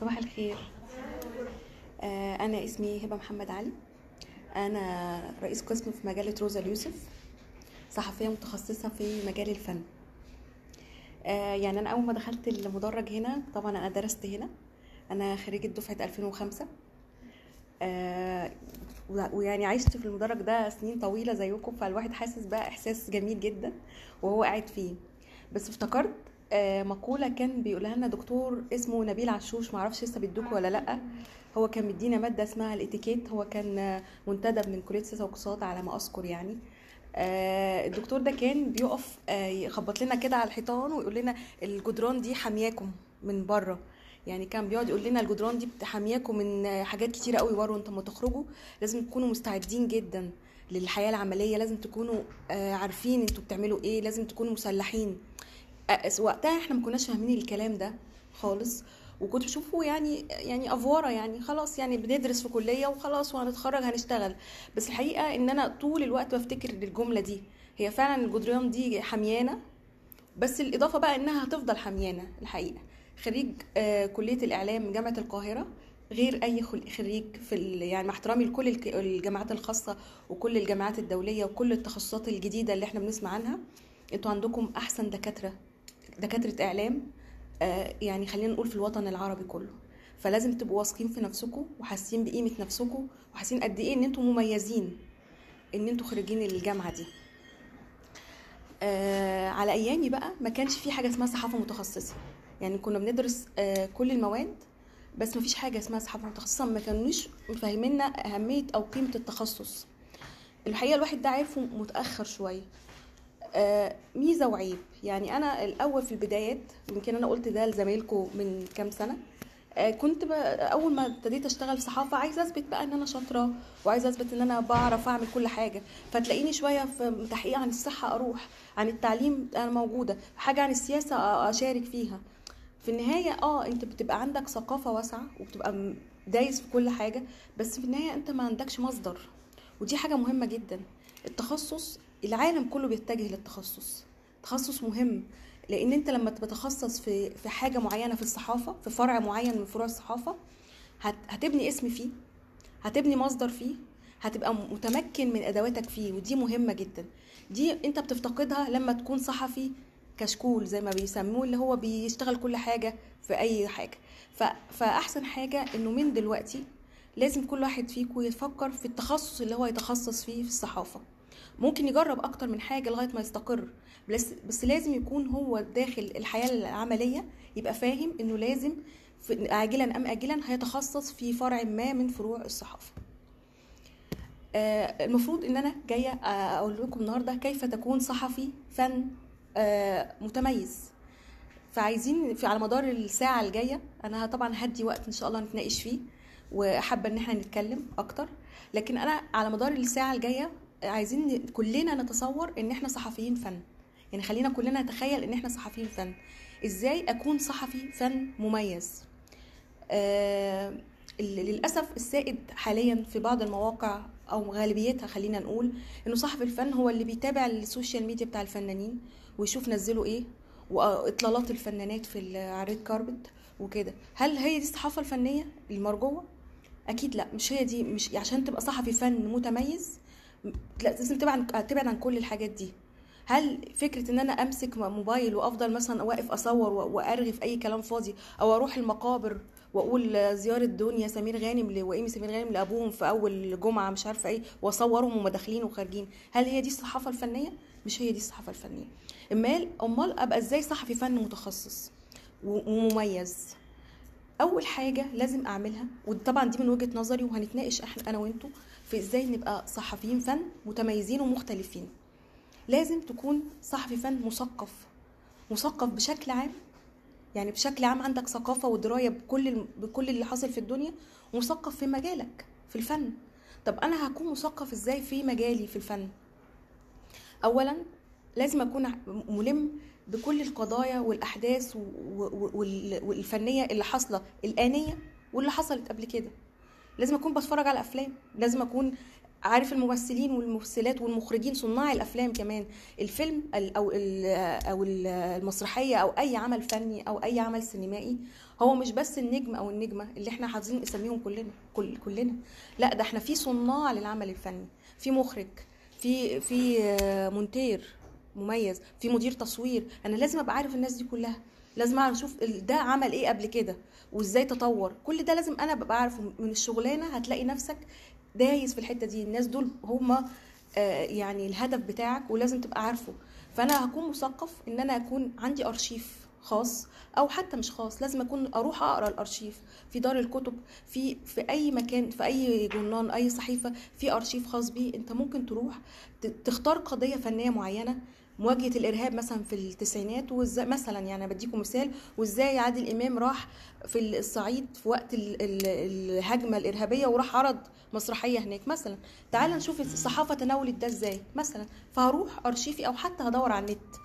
صباح الخير. آه، أنا اسمي هبة محمد علي. أنا رئيس قسم في مجلة روزا اليوسف صحفية متخصصة في مجال الفن. آه، يعني أنا أول ما دخلت المدرج هنا طبعا أنا درست هنا. أنا خريجة دفعة 2005 آه، ويعني عشت في المدرج ده سنين طويلة زيكم فالواحد حاسس بقى إحساس جميل جدا وهو قاعد فيه. بس افتكرت آه، مقولة كان بيقولها لنا دكتور اسمه نبيل عشوش معرفش لسه بيدوكوا ولا لأ. هو كان مدينا مادة اسمها الاتيكيت. هو كان منتدب من كلية سياسة واقتصاد على ما أذكر يعني. آه، الدكتور ده كان بيقف آه، يخبط لنا كده على الحيطان ويقول لنا الجدران دي حامياكم من بره. يعني كان بيقعد يقول لنا الجدران دي حامياكم من حاجات كتيرة قوي بره وأنتم ما تخرجوا لازم تكونوا مستعدين جدا للحياة العملية. لازم تكونوا عارفين أنتوا بتعملوا إيه. لازم تكونوا مسلحين. وقتها إحنا ما كناش فاهمين الكلام ده خالص وكنت بشوفه يعني يعني أفورة يعني خلاص يعني بندرس في كلية وخلاص وهنتخرج هنشتغل. بس الحقيقة إن أنا طول الوقت بفتكر الجملة دي. هي فعلا الجدران دي حميانة بس الإضافة بقى إنها هتفضل حميانة الحقيقة. خريج آه، كلية الإعلام جامعة القاهرة غير أي خريج في يعني مع احترامي لكل الجامعات الخاصة وكل الجامعات الدولية وكل التخصصات الجديدة اللي إحنا بنسمع عنها أنتوا عندكم أحسن دكاترة دكاترة إعلام آه، يعني خلينا نقول في الوطن العربي كله. فلازم تبقوا واثقين في نفسكم وحاسين بقيمة نفسكم وحاسين قد إيه إن أنتوا مميزين إن أنتوا خريجين الجامعة دي. آه على أيامي بقى ما كانش في حاجة اسمها صحافة متخصصة. يعني كنا بندرس آه كل المواد بس ما فيش حاجة اسمها صحافة متخصصة. ما كانوش مفهمينا أهمية أو قيمة التخصص. الحقيقة الواحد ده عارفه متأخر شوية. ميزة وعيب. يعني أنا الأول في البدايات يمكن أنا قلت ده لزمايلكم من كام سنة آه، كنت. أول ما ابتديت أشتغل صحافة عايزه أثبت بقى إن أنا شاطرة وعايزه أثبت إن أنا بعرف أعمل كل حاجة. فتلاقيني شوية في تحقيق عن الصحة أروح عن التعليم أنا موجودة حاجة عن السياسة أشارك فيها. في النهاية آه أنت بتبقى عندك ثقافة واسعة وبتبقى دايس في كل حاجة بس في النهاية أنت ما عندكش مصدر. ودي حاجة مهمة جدا. التخصص العالم كله بيتجه للتخصص. تخصص مهم لأن أنت لما تتخصص في في حاجة معينة في الصحافة في فرع معين من فروع الصحافة هت هتبني اسم فيه هتبني مصدر فيه هتبقى متمكن من أدواتك فيه ودي مهمة جدا. دي أنت بتفتقدها لما تكون صحفي كشكول زي ما بيسموه اللي هو بيشتغل كل حاجة في أي حاجة. فأحسن حاجة إنه من دلوقتي لازم كل واحد فيكم يفكر في التخصص اللي هو يتخصص فيه في الصحافة. ممكن يجرب أكتر من حاجة لغاية ما يستقر. بس بس لازم يكون هو داخل الحياة العملية يبقى فاهم إنه لازم عاجلا أم اجلا هيتخصص في فرع ما من فروع الصحافة. آه، المفروض إن أنا جاية آه، أقول لكم النهارده كيف تكون صحفي فن آه، متميز. فعايزين في على مدار الساعة الجاية أنا طبعا هدي وقت إن شاء الله نتناقش فيه وحابه إن إحنا نتكلم أكتر. لكن أنا على مدار الساعة الجاية عايزين كلنا نتصور إن إحنا صحفيين فن. يعني خلينا كلنا نتخيل إن إحنا صحفيين فن. إزاي أكون صحفي فن مميز؟ آه، للأسف السائد حاليا في بعض المواقع أو غالبيتها خلينا نقول إنه صاحب الفن هو اللي بيتابع ال social media بتاع الفنانين ويشوف نزلوا إيه وإطلالات الفنانات في ال red carpet وكده. هل هي دي الصحافة الفنية المرجوة؟ أكيد لأ. مش هي دي مش عشان تبقى صحفي فن متميز لا لازم تبعد تبعد عن كل الحاجات دي. هل فكرة إن أنا أمسك موبايل وأفضل مثلا واقف أصور وأرغي في أي كلام فاضي أو أروح المقابر وأقول زيارة دنيا سمير غانم وإيمي سمير غانم لأبوهم في أول جمعة مش عارفة إيه وأصورهم وهم داخلين وخارجين. هل هي دي الصحافة الفنية؟ مش هي دي الصحافة الفنية. أمال أمال أبقى إزاي صحفي فن متخصص ومميز؟ أول حاجة لازم أعملها وطبعا دي من وجهة نظري وهنتناقش إحنا أنا وأنتوا في إزاي نبقى صحفيين فن متميزين ومختلفين. لازم تكون صحفي فن مثقف مثقف بشكل عام. يعني بشكل عام عندك ثقافة ودراية بكل بكل اللي حاصل في الدنيا ومثقف في مجالك في الفن. طب أنا هكون مثقف إزاي في مجالي في الفن؟ اولا لازم أكون ملم بكل القضايا والأحداث والفنية اللي حاصلة الآنية واللي حصلت قبل كده. لازم أكون بتفرج على افلام لازم أكون عارف الممثلين والممثلات والمخرجين صناع الأفلام كمان. الفيلم ال- أو أو ال- المسرحية أو أي عمل فني أو أي عمل سينمائي هو مش بس النجم أو النجمة اللي إحنا حافظين اساميهم كلنا كل كلنا. لا ده إحنا في صناع للعمل الفني في مخرج في في مونتير مميز في مدير تصوير. أنا لازم أبقى عارف الناس دي كلها. لازم أعرف أشوف ده عمل إيه قبل كده. وازاي تطور. كل ده لازم أنا ببقى عارفه. من الشغلانة هتلاقي نفسك دايس في الحتة دي. الناس دول هم يعني الهدف بتاعك ولازم تبقى عارفه. فأنا هكون مثقف إن أنا أكون عندي أرشيف خاص أو حتى مش خاص لازم أكون أروح أقرأ الأرشيف. في دار الكتب في في أي مكان في أي جورنال أي صحيفة في أرشيف خاص بيه. أنت ممكن تروح تختار قضية فنية معينة مواجهة الإرهاب مثلا في التسعينات وإزاي مثلا يعني بديكم مثال وإزاي عادل إمام راح في الصعيد في وقت ال- ال- الهجمة الإرهابية وراح عرض مسرحية هناك مثلا. تعال نشوف الصحافة تناولت ده إزاي مثلا. فهروح أرشيفي أو حتى هدور على النت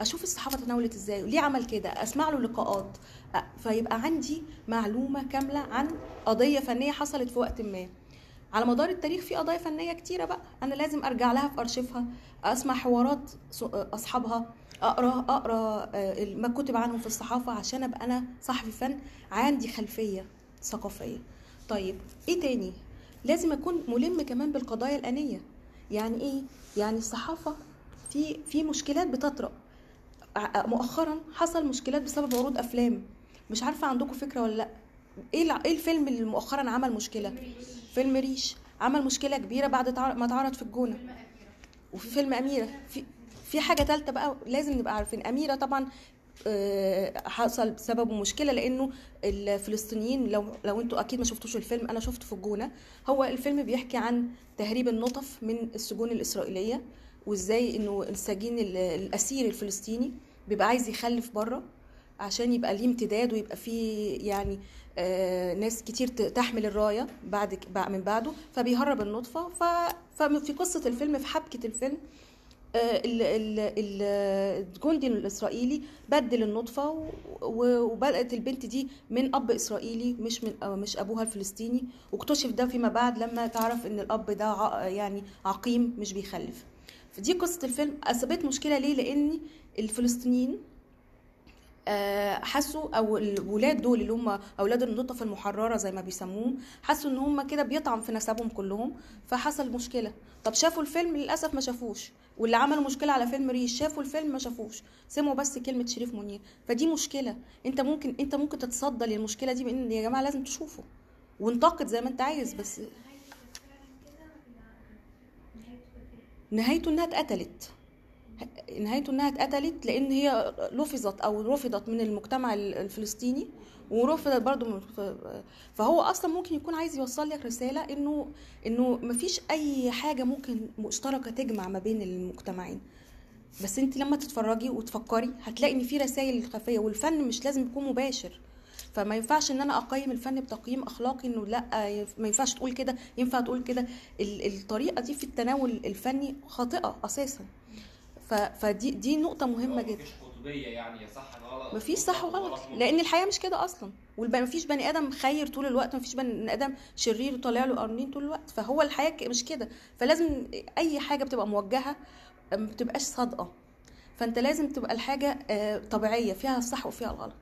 أشوف الصحافة تناولت إزاي ليه عمل كده؟ أسمع له لقاءات. فيبقى عندي معلومة كاملة عن قضية فنية حصلت في وقت ما. على مدار التاريخ في قضايا فنية كتيرة بقى. أنا لازم أرجع لها في أرشيفها أسمع حوارات أصحابها أقرأ أقرأ آه، ما كتب عنهم في الصحافة عشان أبقى أنا صحفي فن عندي خلفية ثقافية. طيب إيه تاني؟ لازم أكون ملم كمان بالقضايا الآنية. يعني إيه؟ يعني الصحافة في في مشكلات بتطرأ. مؤخرا حصل مشكلات بسبب عروض أفلام. مش عارفة عندكم فكرة ولا لأ؟ إيه إيه الفيلم اللي مؤخرا عمل مشكلة؟ فيلم ريش. عمل مشكلة كبيرة بعد ما اتعرض في الجونة. وفي فيلم أميرة. في في حاجة ثالثه بقى لازم نبقى عارفين. أميرة طبعا آه، حصل بسببه مشكله لأنه الفلسطينيين لو لو أنتوا أكيد ما شفتوش الفيلم أنا شفته في الجونة. هو الفيلم بيحكي عن تهريب النطف من السجون الإسرائيلية وإزاي إنه السجين ال- الأسير الفلسطيني بيبقى عايز يخلف بره عشان يبقى ليه امتداد ويبقى فيه يعني ناس كتير تحمل الراية بعد من بعده فبيهرب النطفة. ففي قصة الفيلم في حبكة الفيلم آه، ال- ال- ال- الجندي الإسرائيلي بدل النطفة وبدات البنت دي من أب إسرائيلي مش من آه، مش أبوها الفلسطيني. واكتشف ده فيما بعد لما تعرف إن الأب ده يعني عقيم مش بيخلف. فدي قصة الفيلم. اثبت مشكلة ليه؟ لأن الفلسطينيين آه، حسوا أو الولاد دول اللي هم أولاد النطف المحررة زي ما بيسموهم حسوا إن هم كده بيطعم في نسبهم كلهم فحصل مشكلة. طب شافوا الفيلم؟ للأسف ما شافوش. واللي عملوا مشكلة على فيلم ريش شافوا الفيلم؟ ما شافوش. سمعوا بس كلمة شريف منير. فدي مشكلة. أنت ممكن أنت ممكن تتصدى للمشكلة دي بإن يا جماعة لازم تشوفوا وانتقد زي ما أنت عايز بس نهايته إنها اتقتلت. نهايته إنها اتقتلت لأن هي لفظت أو رفضت من المجتمع الفلسطيني ورفضت برضو من فهو أصلا ممكن يكون عايز يوصل لك رسالة إنه إنه مفيش أي حاجة ممكن مشتركة تجمع ما بين المجتمعين. بس أنت لما تتفرجي وتفكري هتلاقي إن في رسائل خفية والفن مش لازم يكون مباشر. فما ينفعش إن أنا أقيم الفن بتقييم أخلاقي إنه لأ ما ينفعش تقول كده ينفع تقول كده. ال- الطريقة دي في التناول الفني خاطئة أساسا. فدي دي نقطة مهمة جدا. مفيش قطبية يعني يا صح غلط مفيش صح وغلط مطلق. لأن الحياة مش كده أصلا. ومفيش بني آدم خير طول الوقت مفيش بني آدم شرير وطالع له قرنين طول الوقت. فهو الحياة ك- مش كده. فلازم أي حاجة بتبقى موجهة ما بتبقاش صادقة. فأنت لازم تبقى الحاجة آه، طبيعية فيها الصح وفيها الغلط.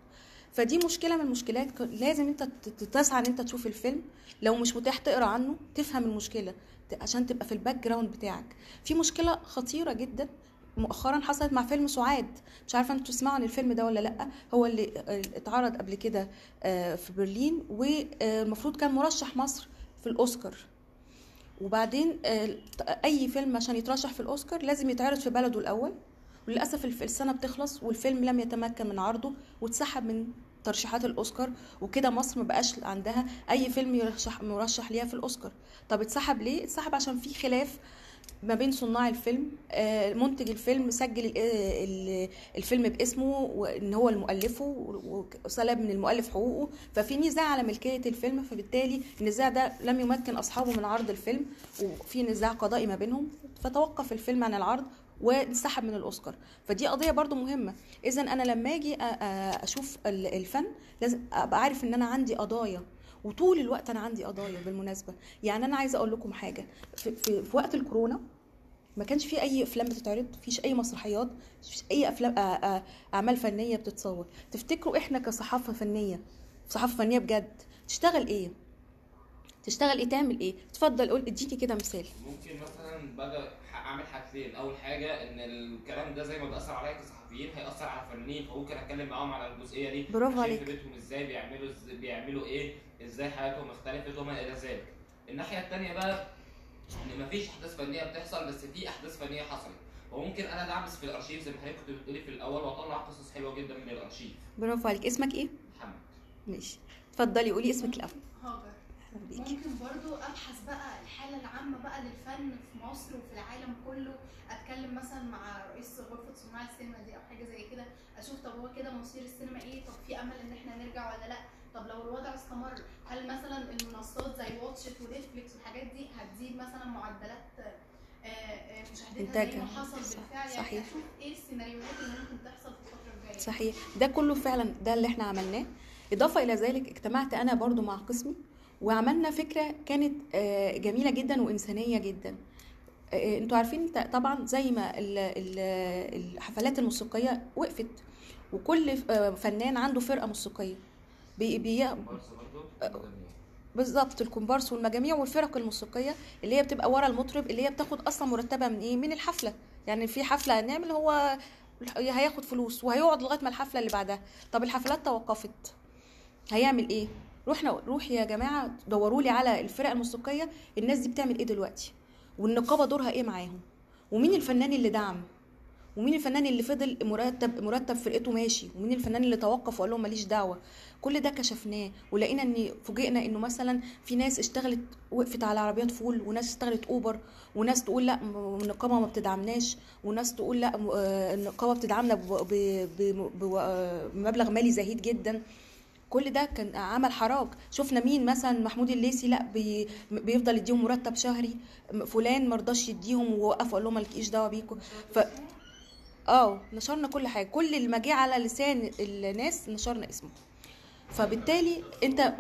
فدي مشكلة من المشكلات. لازم أنت تسعى إن أنت تشوف الفيلم. لو مش متاح تقرأ عنه تفهم المشكلة عشان تبقى في ال background بتاعك. في مشكلة خطيرة جدا. مؤخرا حصلت مع فيلم سعاد. مش عارفة أنتوا تسمعوا عن الفيلم ده ولا لأ. هو اللي آه، اتعرض قبل كده آه، في برلين والمفروض كان مرشح مصر في الأوسكار. وبعدين آه، أي فيلم عشان يترشح في الأوسكار لازم يتعرض في بلده الأول. وللأسف السنة بتخلص والفيلم لم يتمكن من عرضه واتسحب من ترشيحات الأوسكار. وكده مصر ما بقاش عندها أي فيلم يرشح مرشح ليها في الأوسكار. طب اتسحب ليه؟ اتسحب عشان في خلاف ما بين صناع الفيلم آه، منتج الفيلم سجل ال- الفيلم باسمه وإن هو المؤلفه وسلب من المؤلف حقوقه ففي نزاع على ملكية الفيلم فبالتالي النزاع ده لم يمكن أصحابه من عرض الفيلم وفي نزاع قضائي ما بينهم فتوقف الفيلم عن العرض وانسحب من الأوسكار. فدي قضية برضو مهمة. اذا أنا لما أجي أشوف ال- الفن لازم أبقى عارف إن أنا عندي قضايا وطول الوقت أنا عندي قضايا بالمناسبة. يعني أنا عايزة أقول لكم حاجة. في, في, في وقت الكورونا ما كانش في أي أفلام بتتعرض فيش أي مسرحيات فيش أي أفلام أعمال فنية بتتصور. تفتكروا إحنا كصحافة فنية صحافة فنية بجد تشتغل إيه؟ تشتغل إيه؟ تعمل إيه؟ اتفضل قول اديني كده مثال. ممكن مثلا باجي اعمل حاجتين. أول حاجة إن الكلام ده زي ما بيأثر عليا كصحفيين هيأثر على الفنانين فممكن أتكلم معاهم على الجزئية دي. برافو عليك. بيتهم إزاي بيعملوا بيعملوا إيه إزاي حياتهم اختلفت وما إلى ذلك. الناحية الثانية بقى إن مفيش أحداث فنية بتحصل بس في أحداث فنية حصلت. وممكن أنا دعبس في الأرشيف زي ما حضرتك كنت بتقولي في الأول وأطلع قصص حلوة جدا من الأرشيف. برافو عليك. اسمك إيه؟ محمد. ماشي. اتفضلي قولي اسمك الأول. هاجر. بيكي. ممكن برضو أبحث بقى الحالة العامة بقى للفن في مصر وفي العالم كله أتكلم مثلا مع رئيس غرفة صناع السينما دي أو حاجة زي كده أشوف طب هو كده مصير السينما إيه طب في أمل إن إحنا نرجع ولا لأ طب لو الوضع استمر هل مثلا المنصات زي واتشت ونتفليكس والحاجات دي هتزيد مثلا معدلات آه، آه، مشاهدتها زي. ما حصل بالفعل صحيح. يعني أشوف إيه السيناريوهات اللي ممكن تحصل في الفترة الجاية صحيح ده كله فعلا ده اللي إحنا عملناه إضافة إلى ذلك اجتمعت أنا برضو مع قسمي وعملنا فكرة كانت آه، جميلة جدا وإنسانية جدا. آه، أنتوا عارفين طبعا زي ما ال- ال- الحفلات الموسيقية وقفت وكل آه، فنان عنده فرقة موسيقية. بي بالظبط الكومبارس والمجاميع والفرق الموسيقية اللي هي بتبقى ورا المطرب اللي هي بتاخد أصلا مرتبه من إيه؟ من الحفلة. يعني في حفلة هنعمل هو هياخد فلوس وهيقعد لغاية ما الحفلة اللي بعدها. طب الحفلات توقفت. هيعمل إيه؟ روحنا روح يا جماعة دوروا لي على الفرق الموسيقية الناس دي بتعمل إيه دلوقتي؟ والنقابة دورها إيه معاهم؟ ومين الفنان اللي دعم؟ ومين الفنان اللي فضل مرتب مرتب فرقته ماشي؟ ومين الفنان اللي توقف وقال لهم ماليش دعوة؟ كل ده كشفناه ولقينا إن فوجئنا إنه مثلا في ناس اشتغلت وقفت على عربيات فول وناس اشتغلت أوبر وناس تقول لأ النقابة ما بتدعمناش وناس تقول لأ آه، النقابة بتدعمنا آه، بمبلغ مالي زهيد جدا. كل ده كان عمل حراك شفنا مين مثلا؟ محمود الليثي. لا بي بيفضل يديهم مرتب شهري. فلان مرضاش يديهم ووقف وقال لهم مالكيش دعوة بيكم. ف آه نشرنا كل حاجة. كل اللي ما جه على لسان الناس نشرنا اسمه. فبالتالي انت...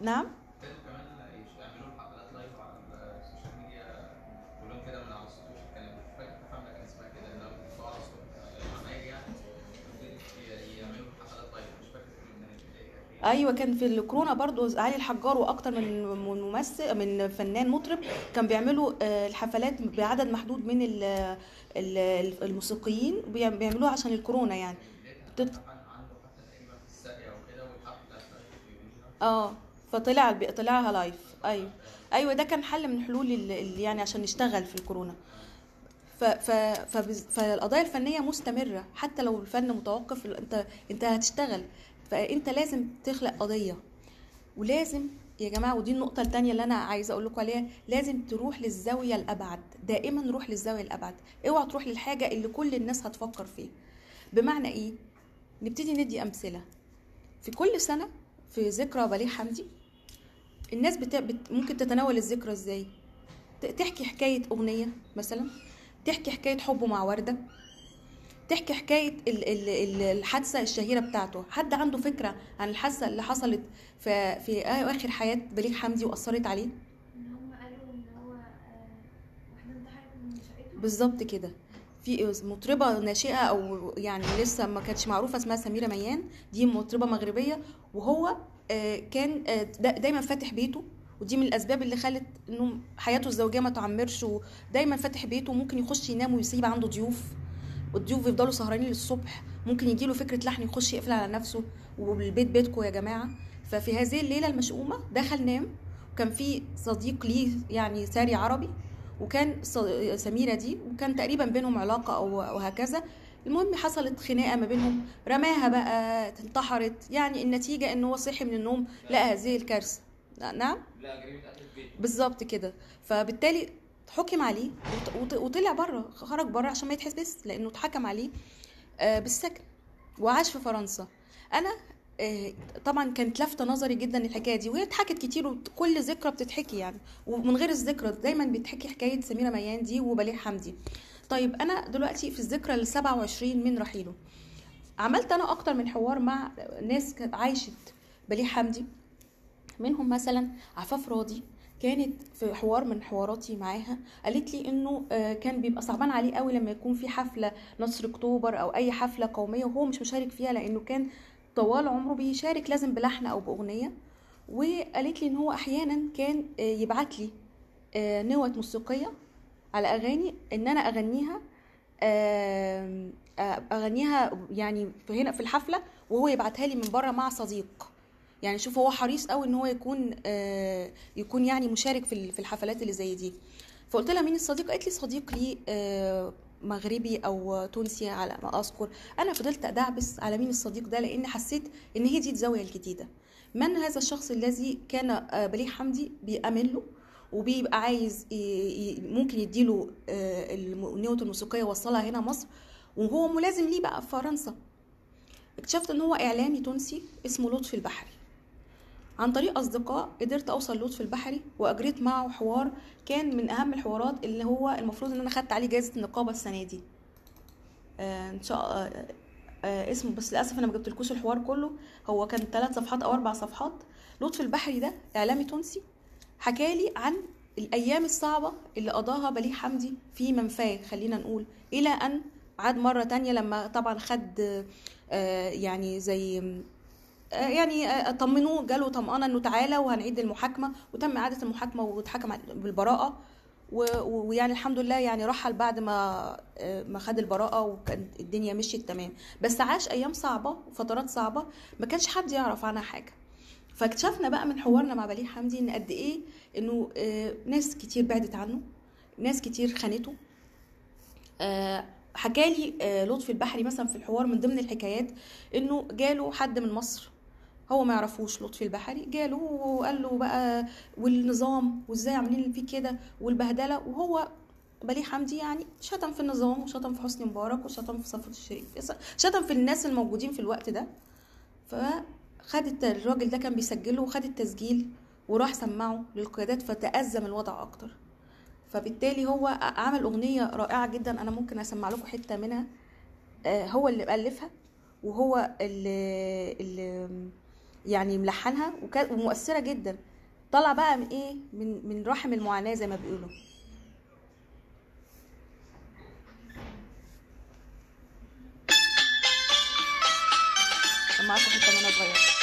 نعم؟ أيوه كان في الكورونا برضو علي الحجار وأكتر من ممثل من فنان مطرب كان بيعملوا آه، الحفلات بعدد محدود من ال- ال- الموسيقيين بيعم- بيعملوها عشان الكورونا يعني. بيعملوها آه فطلع طلعها لايف أيوه. أيوه ده كان حل من حلول ال- ال- يعني عشان نشتغل في الكورونا. فالقضايا الفنية مستمرة. حتى لو الفن متوقف انت انت هتشتغل. فانت لازم تخلق قضية. ولازم يا جماعة ودي النقطة الثانية اللي أنا عايزة أقول لكم عليها لازم تروح للزاوية الأبعد. دائما روح للزاوية الأبعد. اوعى تروح للحاجة اللي كل الناس هتفكر فيها. بمعنى إيه؟ نبتدي ندي أمثلة. في كل سنة في ذكرى بليغ حمدي الناس بت... بت... ممكن تتناول الذكرى إزاي؟ تحكي حكاية أغنية مثلا تحكي حكاية حبه مع وردة تحكي حكاية ال... ال... ال- الحادثة الشهيرة بتاعته. حد عنده فكرة عن الحادثة اللي حصلت في في آخر حياة بليغ حمدي وأثرت عليه؟ بالظبط كده. في مطربة ناشئة أو يعني لسه ما كانتش معروفة اسمها سميرة ميان دي مطربة مغربية وهو آه، كان آه، دا- دايما فاتح بيته ودي من الأسباب اللي خلت إنه حياته الزوجية ما تعمرش ودايما فاتح بيته وممكن يخش ينام ويسيب عنده ضيوف. والضيوف يفضلوا سهرانين للصبح. ممكن يجيله فكرة لحن يخش يقفل على نفسه والبيت بيتكم يا جماعة. ففي هذه الليلة المشؤومة دخل نام وكان في صديق ليه يعني ساري عربي وكان سميرة دي وكان تقريبا بينهم علاقة أو وهكذا المهم حصلت خناقة ما بينهم. رماها بقى انتحرت. يعني النتيجة إن هو صحي من النوم لقى هذه الكارثة. نعم؟ لا جريمة قتل بالظبط كده. فبالتالي حكم عليه وط- وط- وطلع بره خرج بره عشان ما يتحبس لأنه اتحكم عليه آه، بالسجن وعاش في فرنسا. أنا آه، طبعا كانت لافته نظري جدا الحكاية دي وهي اتحكت كتير وكل ذكرى بتتحكي يعني ومن غير الذكرى دايما بيتحكي حكاية سميرة ميان دي وبليغ حمدي. طيب أنا دلوقتي في الذكرى ال 27 من رحيله. عملت أنا أكتر من حوار مع ناس كانت عايشة بليغ حمدي منهم مثلا عفاف راضي كانت في حوار من حواراتي معاها قالت لي إنه آه، كان بيبقى صعبان عليه قوي لما يكون في حفلة نصر أكتوبر أو أي حفلة قومية وهو مش مشارك فيها لأنه كان طوال عمره بيشارك لازم بلحن أو بأغنية. وقالت لي إن هو أحيانا كان آه، يبعت لي آه، نوت موسيقية على أغاني إن أنا أغنيها أغنيها يعني هنا في الحفلة وهو يبعتها لي من بره مع صديق. يعني شوف هو حريص قوي إن هو يكون آه، يكون يعني مشارك في في الحفلات اللي زي دي. فقلت لها مين الصديق؟ قالت لي صديق لي آه، مغربي أو تونسي على ما أذكر. أنا فضلت أدعبس على مين الصديق ده لأن حسيت إن هي دي الزاوية الجديدة. من هذا الشخص الذي كان آه، بليغ حمدي بيأمن له وبيبقى عايز ممكن يديله آه، النوت الموسيقيه يوصلها هنا مصر. وهو ملازم ليه بقى في فرنسا. اكتشفت إن هو إعلامي تونسي اسمه لطفي البحري. عن طريق أصدقاء قدرت أوصل لطفي البحري وأجريت معه حوار كان من أهم الحوارات اللي هو المفروض إن أنا خدت عليه جائزه النقابة السنة دي. آه إن شاء الله آه اسمه بس للأسف أنا ما جبتلكوش الحوار كله. هو كان ثلاث صفحات أو أربع صفحات. لطفي البحري ده إعلامي تونسي حكالي عن الأيام الصعبة اللي قضاها بليغ حمدي في منفاة خلينا نقول إلى أن عاد مرة تانية لما طبعا خد آه يعني زي يعني آه، طمنوه جاله طمأنة إنه تعالى وهنعيد المحاكمة وتم إعادة المحاكمة واتحكم بالبراءة. ويعني الحمد لله يعني رحل بعد ما آه، ما خد البراءة وكانت الدنيا مشيت تمام. بس عاش أيام صعبة وفترات صعبة ما كانش حد يعرف عنها حاجة. فاكتشفنا بقى من حوارنا مع بليغ حمدي إن قد إيه إنه آه، ناس كتير بعدت عنه ناس كتير خانته. آه، حكالي آه، لطفي البحري مثلا في الحوار من ضمن الحكايات إنه جاله حد من مصر هو ما يعرفوش لطفي البحري. جاله وقال له بقى والنظام وازاي عاملين فيه كده والبهدلة وهو بليغ حمدي يعني شتم في النظام وشتم في حسني مبارك وشتم في صفوت الشريف. شتم في الناس الموجودين في الوقت ده. فخد الراجل ده كان بيسجله وخد التسجيل وراح سمعه للقيادات فتأزم الوضع أكتر. فبالتالي هو عمل أغنية رائعة جدا أنا ممكن أسمع لكم حتة منها. آه، هو اللي مؤلفها وهو اللي, اللي يعني ملحنها ومؤثرة جدا. طلع بقى من إيه؟ من من رحم المعاناة زي ما بيقولوا. معاكم حتة وأنا صغيره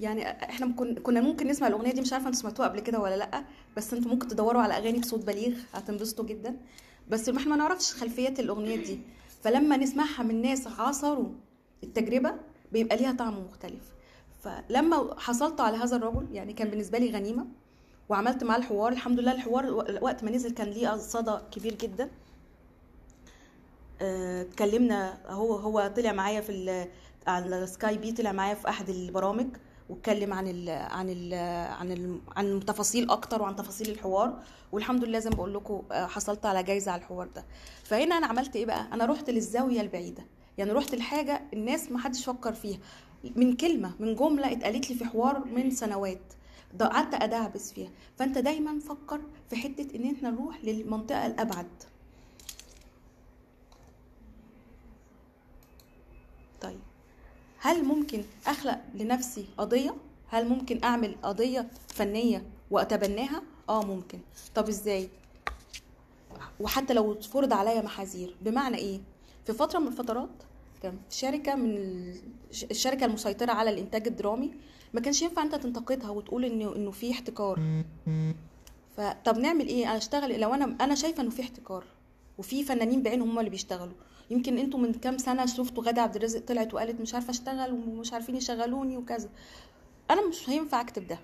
يعني إحنا كنا ممكن نسمع الأغنية دي مش عارفة أنتوا سمعتوها قبل كده ولا لأ بس أنتوا ممكن تدوروا على أغاني بصوت بليغ هتنبسطوا جدا. بس ما إحنا ما نعرفش خلفيات الأغنية دي. فلما نسمعها من ناس عاصروا التجربة بيبقى ليها طعم مختلف. فلما حصلت على هذا الرجل يعني كان بالنسبة لي غنيمة وعملت معاه الحوار الحمد لله الحوار وقت ما نزل كان ليه صدى كبير جدا. آه، اتكلمنا هو هو طلع معايا في على سكاي بي طلع معايا في أحد البرامج. واتكلم عن ال عن ال عن ال عن تفاصيل أكتر وعن تفاصيل الحوار. والحمد لله زي ما بقول لكم آه، حصلت على جايزة على الحوار ده. فهنا أنا عملت إيه بقى؟ أنا رحت للزاوية البعيدة. يعني رحت لحاجة الناس ما حدش فكر فيها. من كلمة من جملة اتقالت لي في حوار من سنوات. قعدت ادعبس فيها. فأنت دايما فكر في حتة إن إحنا نروح للمنطقة الأبعد طيب هل ممكن أخلق لنفسي قضية؟ هل ممكن أعمل قضية فنية وأتبناها؟ آه ممكن. طب إزاي؟ وحتى لو فرض عليا محاذير بمعنى إيه؟ في فترة من الفترات كان شركة من ال- الشركة المسيطرة على الإنتاج الدرامي ما كانش ينفع أنت تنتقدها وتقول انه إنه في احتكار. فطب نعمل إيه؟ أنا أشتغل لو أنا أنا شايفة إنه في احتكار وفي فنانين بعينهم هم اللي بيشتغلوا. يمكن أنتوا من كام سنة شفتوا غادة عبد الرازق طلعت وقالت مش عارفة اشتغل ومش عارفين يشغلوني وكذا. أنا مش هينفع أكتب ده.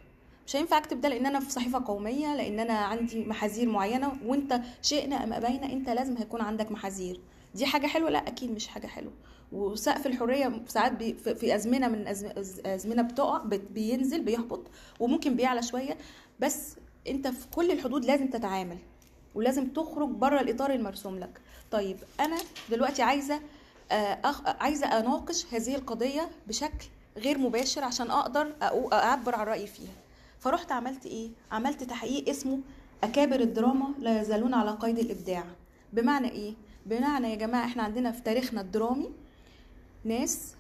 مش هينفع أكتب ده لأن أنا في صحيفة قومية لأن أنا عندي محاذير معينة وأنت شئنا أم أبينا أنت لازم هيكون عندك محاذير. دي حاجة حلوة؟ لا أكيد مش حاجة حلوة. وسقف الحرية ساعات في أزمنة من أزمنة بتقع بت- بينزل بيهبط وممكن بيعلى شوية. بس أنت في كل الحدود لازم تتعامل ولازم تخرج بره الإطار المرسوم لك. طيب أنا دلوقتي عايزة آه، أخ... عايزة أناقش هذه القضية بشكل غير مباشر عشان أقدر أقو- أعبر عن رأيي فيها. فرحت عملت إيه؟ عملت تحقيق اسمه أكابر الدراما لا يزالون على قيد الإبداع. بمعنى إيه؟ بمعنى يا جماعة إحنا عندنا في تاريخنا الدرامي ناس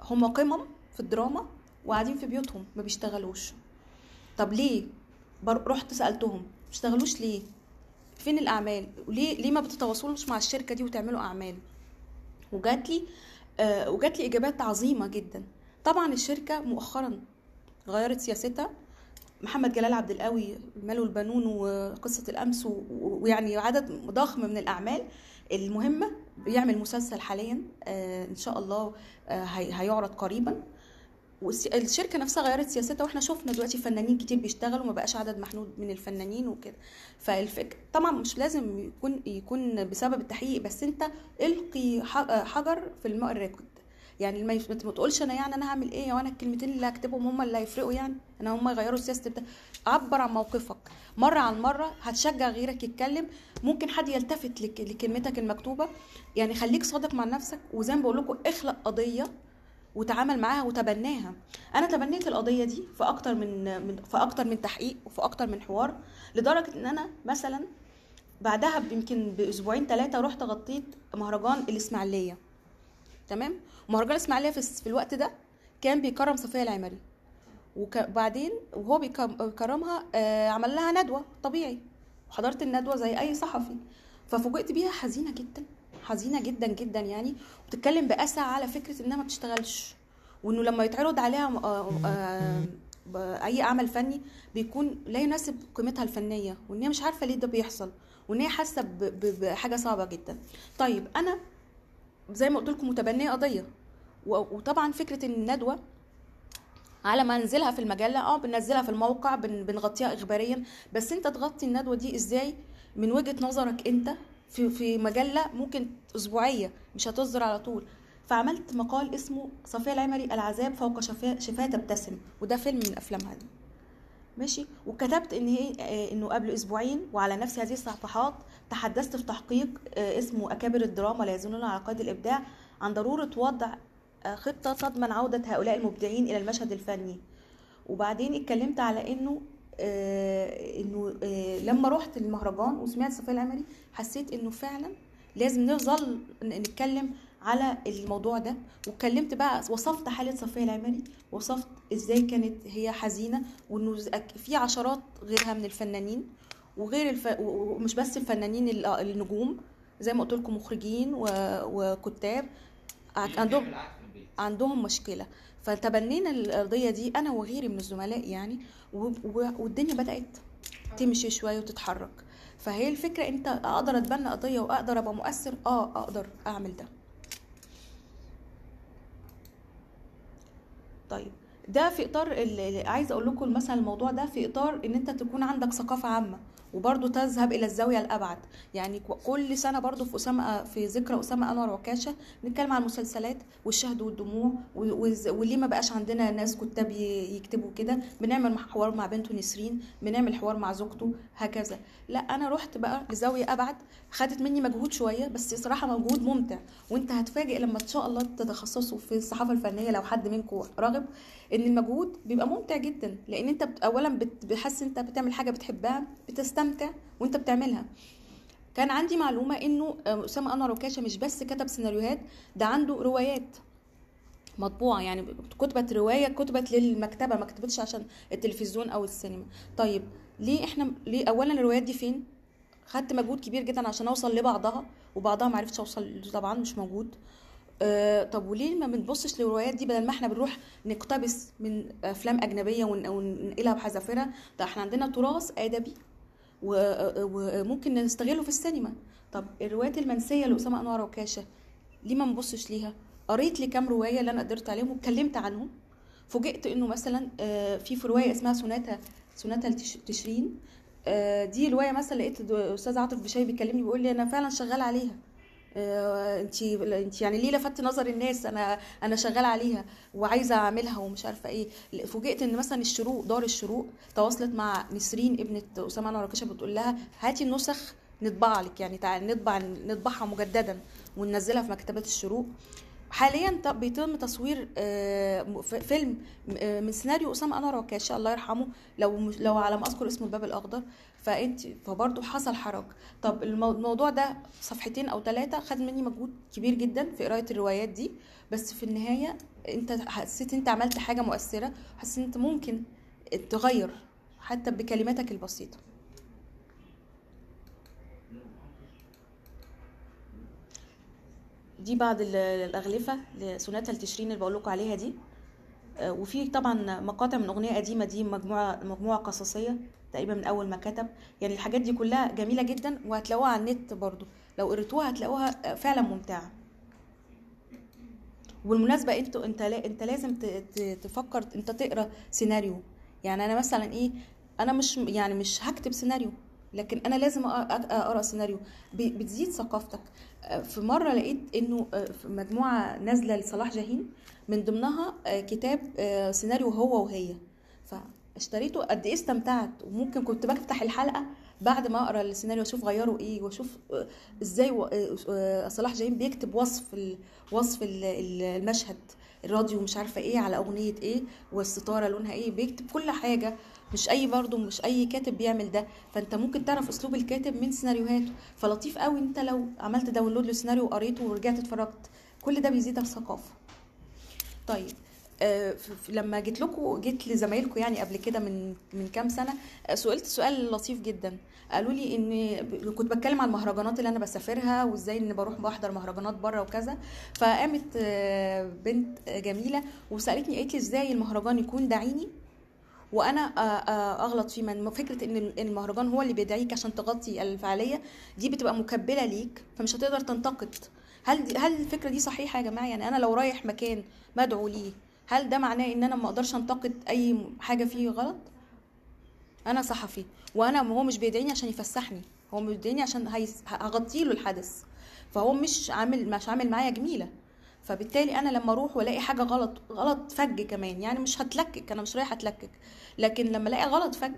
هم قمم في الدراما وقاعدين في بيوتهم ما بيشتغلوش. طب ليه؟ رحت سألتهم بيشتغلوش ليه؟ فين الأعمال؟ وليه ليه ما بتتواصلوش مع الشركة دي وتعملوا أعمال؟ وجات لي آه وجات لي إجابات عظيمة جدا. طبعا الشركة مؤخرا غيرت سياستها. محمد جلال عبد القوي المال والبنون وقصة الأمس ويعني عدد ضخم من الأعمال المهمة بيعمل مسلسل حاليا آه إن شاء الله آه هي- هيعرض قريبا. والشركة نفسها غيرت سياستها وإحنا شفنا دلوقتي فنانين كتير بيشتغلوا ما بقاش عدد محدود من الفنانين وكده. فالفكر طبعا مش لازم يكون يكون بسبب التحقيق بس انت القي حجر في الماء الراكد. يعني ما تقولش أنا يعني أنا هعمل إيه وأنا الكلمتين اللي هكتبهم هم اللي هيفرقوا يعني؟ أنا هم يغيروا سياسة بتاع عبر عن موقفك. مرة عن مرة هتشجع غيرك يتكلم. ممكن حد يلتفت لك لكلمتك المكتوبة. يعني خليك صادق مع نفسك. وزي ما بقول لكم اخلق قضية وتعامل معاها وتبناها. أنا تبنيت القضية دي في أكتر من في أكتر من تحقيق وفي أكتر من حوار لدرجة إن أنا مثلا بعدها يمكن بأسبوعين ثلاثة رحت غطيت مهرجان الإسماعيلية. تمام؟ مهرجان الإسماعيلية في, في الوقت ده كان بيكرم صفية العمري. وبعدين وهو بيكرم- بيكرمها آه، عمل لها ندوة طبيعي. وحضرت الندوة زي أي صحفي. ففوجئت بيها حزينة جدا. حزينة جدا جدا يعني وبتتكلم بأسى على فكرة إنها ما بتشتغلش. وإنه لما يتعرض عليها آه، آه، ب- أي عمل فني بيكون لا يناسب قيمتها الفنية وإن هي مش عارفة ليه ده بيحصل وإن هي حاسة بحاجه صعبة جدا. طيب أنا زي ما قلت لكم متبنية قضية. وطبعا فكرة الندوة على ما انزلها في المجلة آه بننزلها في الموقع بن بنغطيها اخباريا بس أنت تغطي الندوة دي إزاي؟ من وجهة نظرك أنت في في مجله ممكن أسبوعية مش هتصدر على طول. فعملت مقال اسمه صفية العمري العذاب فوق شفاة تبتسم وده فيلم من أفلامها دي. ماشي؟ وكتبت إن هي آه، إنه قبل أسبوعين وعلى نفس هذه الصفحات تحدثت في تحقيق آه، اسمه أكابر الدراما لا يزنون على قيد الإبداع عن ضرورة وضع آه، خطة تضمن عودة هؤلاء المبدعين إلى المشهد الفني. وبعدين اتكلمت على إنه إنه آه لما رحت المهرجان وسمعت صفيه العمري حسيت إنه فعلا لازم نفضل نتكلم على الموضوع ده. واتكلمت بقى وصفت حالة صفيه العمري وصفت إزاي كانت هي حزينة وإنه في عشرات غيرها من الفنانين وغير الف... ومش بس الفنانين ال- النجوم زي ما قلت لكم مخرجين و... وكتاب عندهم عندهم مشكلة. فتبنينا القضية دي أنا وغيري من الزملاء يعني. والدنيا بدأت تمشي شوية وتتحرك. فهي الفكرة أنت أقدر أتبنى قضية وأقدر أبقى مؤثر؟ آه أقدر أعمل ده. طيب ده في إطار عايزه أقول لكم مثلا الموضوع ده في إطار إن أنت تكون عندك ثقافة عامة. وبرضه تذهب إلى الزاوية الأبعد. يعني كل سنة برضه في أسامة في ذكرى أسامة أنور وكاشه نتكلم عن المسلسلات والشهد والدموع وليه ما بقاش عندنا ناس كتاب يكتبوا كده. بنعمل حوار مع بنته نسرين بنعمل حوار مع زوجته هكذا. لا أنا رحت بقى لزاوية أبعد خدت مني مجهود شوية بس صراحة مجهود ممتع. وأنت هتفاجئ لما إن شاء الله تتخصصوا في الصحافة الفنية لو حد منكم راغب. إن المجهود بيبقى ممتع جدا لأن أنت اولا بت- بتحس أنت بتعمل حاجة بتحبها بتستمتع وأنت بتعملها. كان عندي معلومة إنه آه، أسامة أنور وكاشه مش بس كتب سيناريوهات ده عنده روايات مطبوعة يعني كتبت رواية كتبت للمكتبة ما كتبتش عشان التلفزيون أو السينما. طيب ليه إحنا ليه اولا الروايات دي فين؟ خدت مجهود كبير جدا عشان أوصل لبعضها وبعضها ما عرفتش أوصل طبعا مش موجود. آه طب وليه ما بنبصش للروايات دي بدل ما إحنا بنروح نقتبس من أفلام أجنبية ون- وننقلها بحذافيرها؟ ده إحنا عندنا تراث آدبي وممكن نستغله في السينما. طب الروايات المنسية لأسامة أنور وكاشة ليه ما نبصش ليها؟ قريت لي كام رواية اللي أنا قدرت عليهم واتكلمت عنهم. فوجئت إنه مثلا آه، في في رواية اسمها سوناتا سوناتا تشرين. آه، دي رواية مثلا لقيت د- أستاذ عاطف بشاي بيكلمني بيقول لي أنا فعلا شغال عليها. انت انت يعني ليه لفت نظر الناس أنا أنا شغال عليها وعايزة اعملها ومش عارفة إيه؟ فوجئت ان مثلا الشروق دار الشروق تواصلت مع نسرين ابنة أسامة أنور بتقول لها هاتي النسخ نطبع لك يعني تعالي نطبع نطبعها مجددا وننزلها في مكتبات الشروق. حاليا بيتم تصوير آه، فيلم آه، من سيناريو أسامة أنور وكاشه الله يرحمه. لو لو على ما أذكر اسمه الباب الأخضر. فأنت فبرضه حصل حرج. طب المو- الموضوع ده صفحتين أو ثلاثة خد مني مجهود كبير جدا في قراية الروايات دي بس في النهاية أنت حسيت أنت عملت حاجة مؤثرة حسيت أنت ممكن تغير حتى بكلماتك البسيطة. دي بعض ال- الأغلفة لسوناتا التشرين اللي بقول لكم عليها دي. آه، وفي طبعا مقاطع من أغنية قديمة دي مجموعة مجموعة قصصية. تقريبا من أول ما كتب. يعني الحاجات دي كلها جميلة جدا وهتلاقوها على النت برضو. لو قريتوها هتلاقوها آه، فعلا ممتعة. وبالمناسبه انت لا انت لازم تفكر انت تقرأ سيناريو. يعني أنا مثلا إيه أنا مش يعني مش هكتب سيناريو لكن أنا لازم أقرأ سيناريو. بتزيد ثقافتك. آه، في مرة لقيت إنه آه، في مجموعة نازلة لصلاح جاهين من ضمنها كتاب سيناريو هو وهي. فاشتريته قد إيه استمتعت. وممكن كنت بفتح الحلقة بعد ما أقرأ السيناريو أشوف غيروا إيه وأشوف آه، إزاي آه، آه، صلاح جاهين بيكتب وصف وصف ال- ال- المشهد الراديو مش عارفة إيه على أغنية إيه والستارة لونها إيه بيكتب كل حاجة. مش أي برضه مش أي كاتب بيعمل ده. فأنت ممكن تعرف أسلوب الكاتب من سيناريوهاته. فلطيف قوي. أنت لو عملت download للسيناريو وقريته ورجعت اتفرجت كل ده بيزيدك ثقافه طيب لما جيت لكم جيت لزمايلكم يعني قبل كده من من كام سنة آه، سئلت سؤال لطيف جدا. قالوا لي إن كنت بتكلم عن المهرجانات اللي أنا بسافرها وإزاي إن بروح بحضر مهرجانات بره وكذا. فقامت آه، بنت آه، جميلة وسألتني قالت لي إزاي المهرجان يكون دعيني وأنا آه، آه، أغلط فيه. من فكرة إن المهرجان هو اللي بيدعيك عشان تغطي الفعالية دي بتبقى مكبلة ليك فمش هتقدر تنتقد. هل هل الفكرة دي صحيحة يا جماعة؟ يعني أنا لو رايح مكان مدعو ليه هل ده معناه إن أنا ما أقدرش أنتقد أي حاجة فيه غلط؟ أنا صحفي وأنا هو مش بيدعيني عشان يفسحني هو بيدعيني عشان هغطي له الحدث فهو مش عامل مش عامل معايا جميلة. فبالتالي أنا لما أروح وألاقي حاجة غلط غلط فج كمان يعني مش هتلكك أنا مش رايحة أتلكك لكن لما ألاقي غلط فج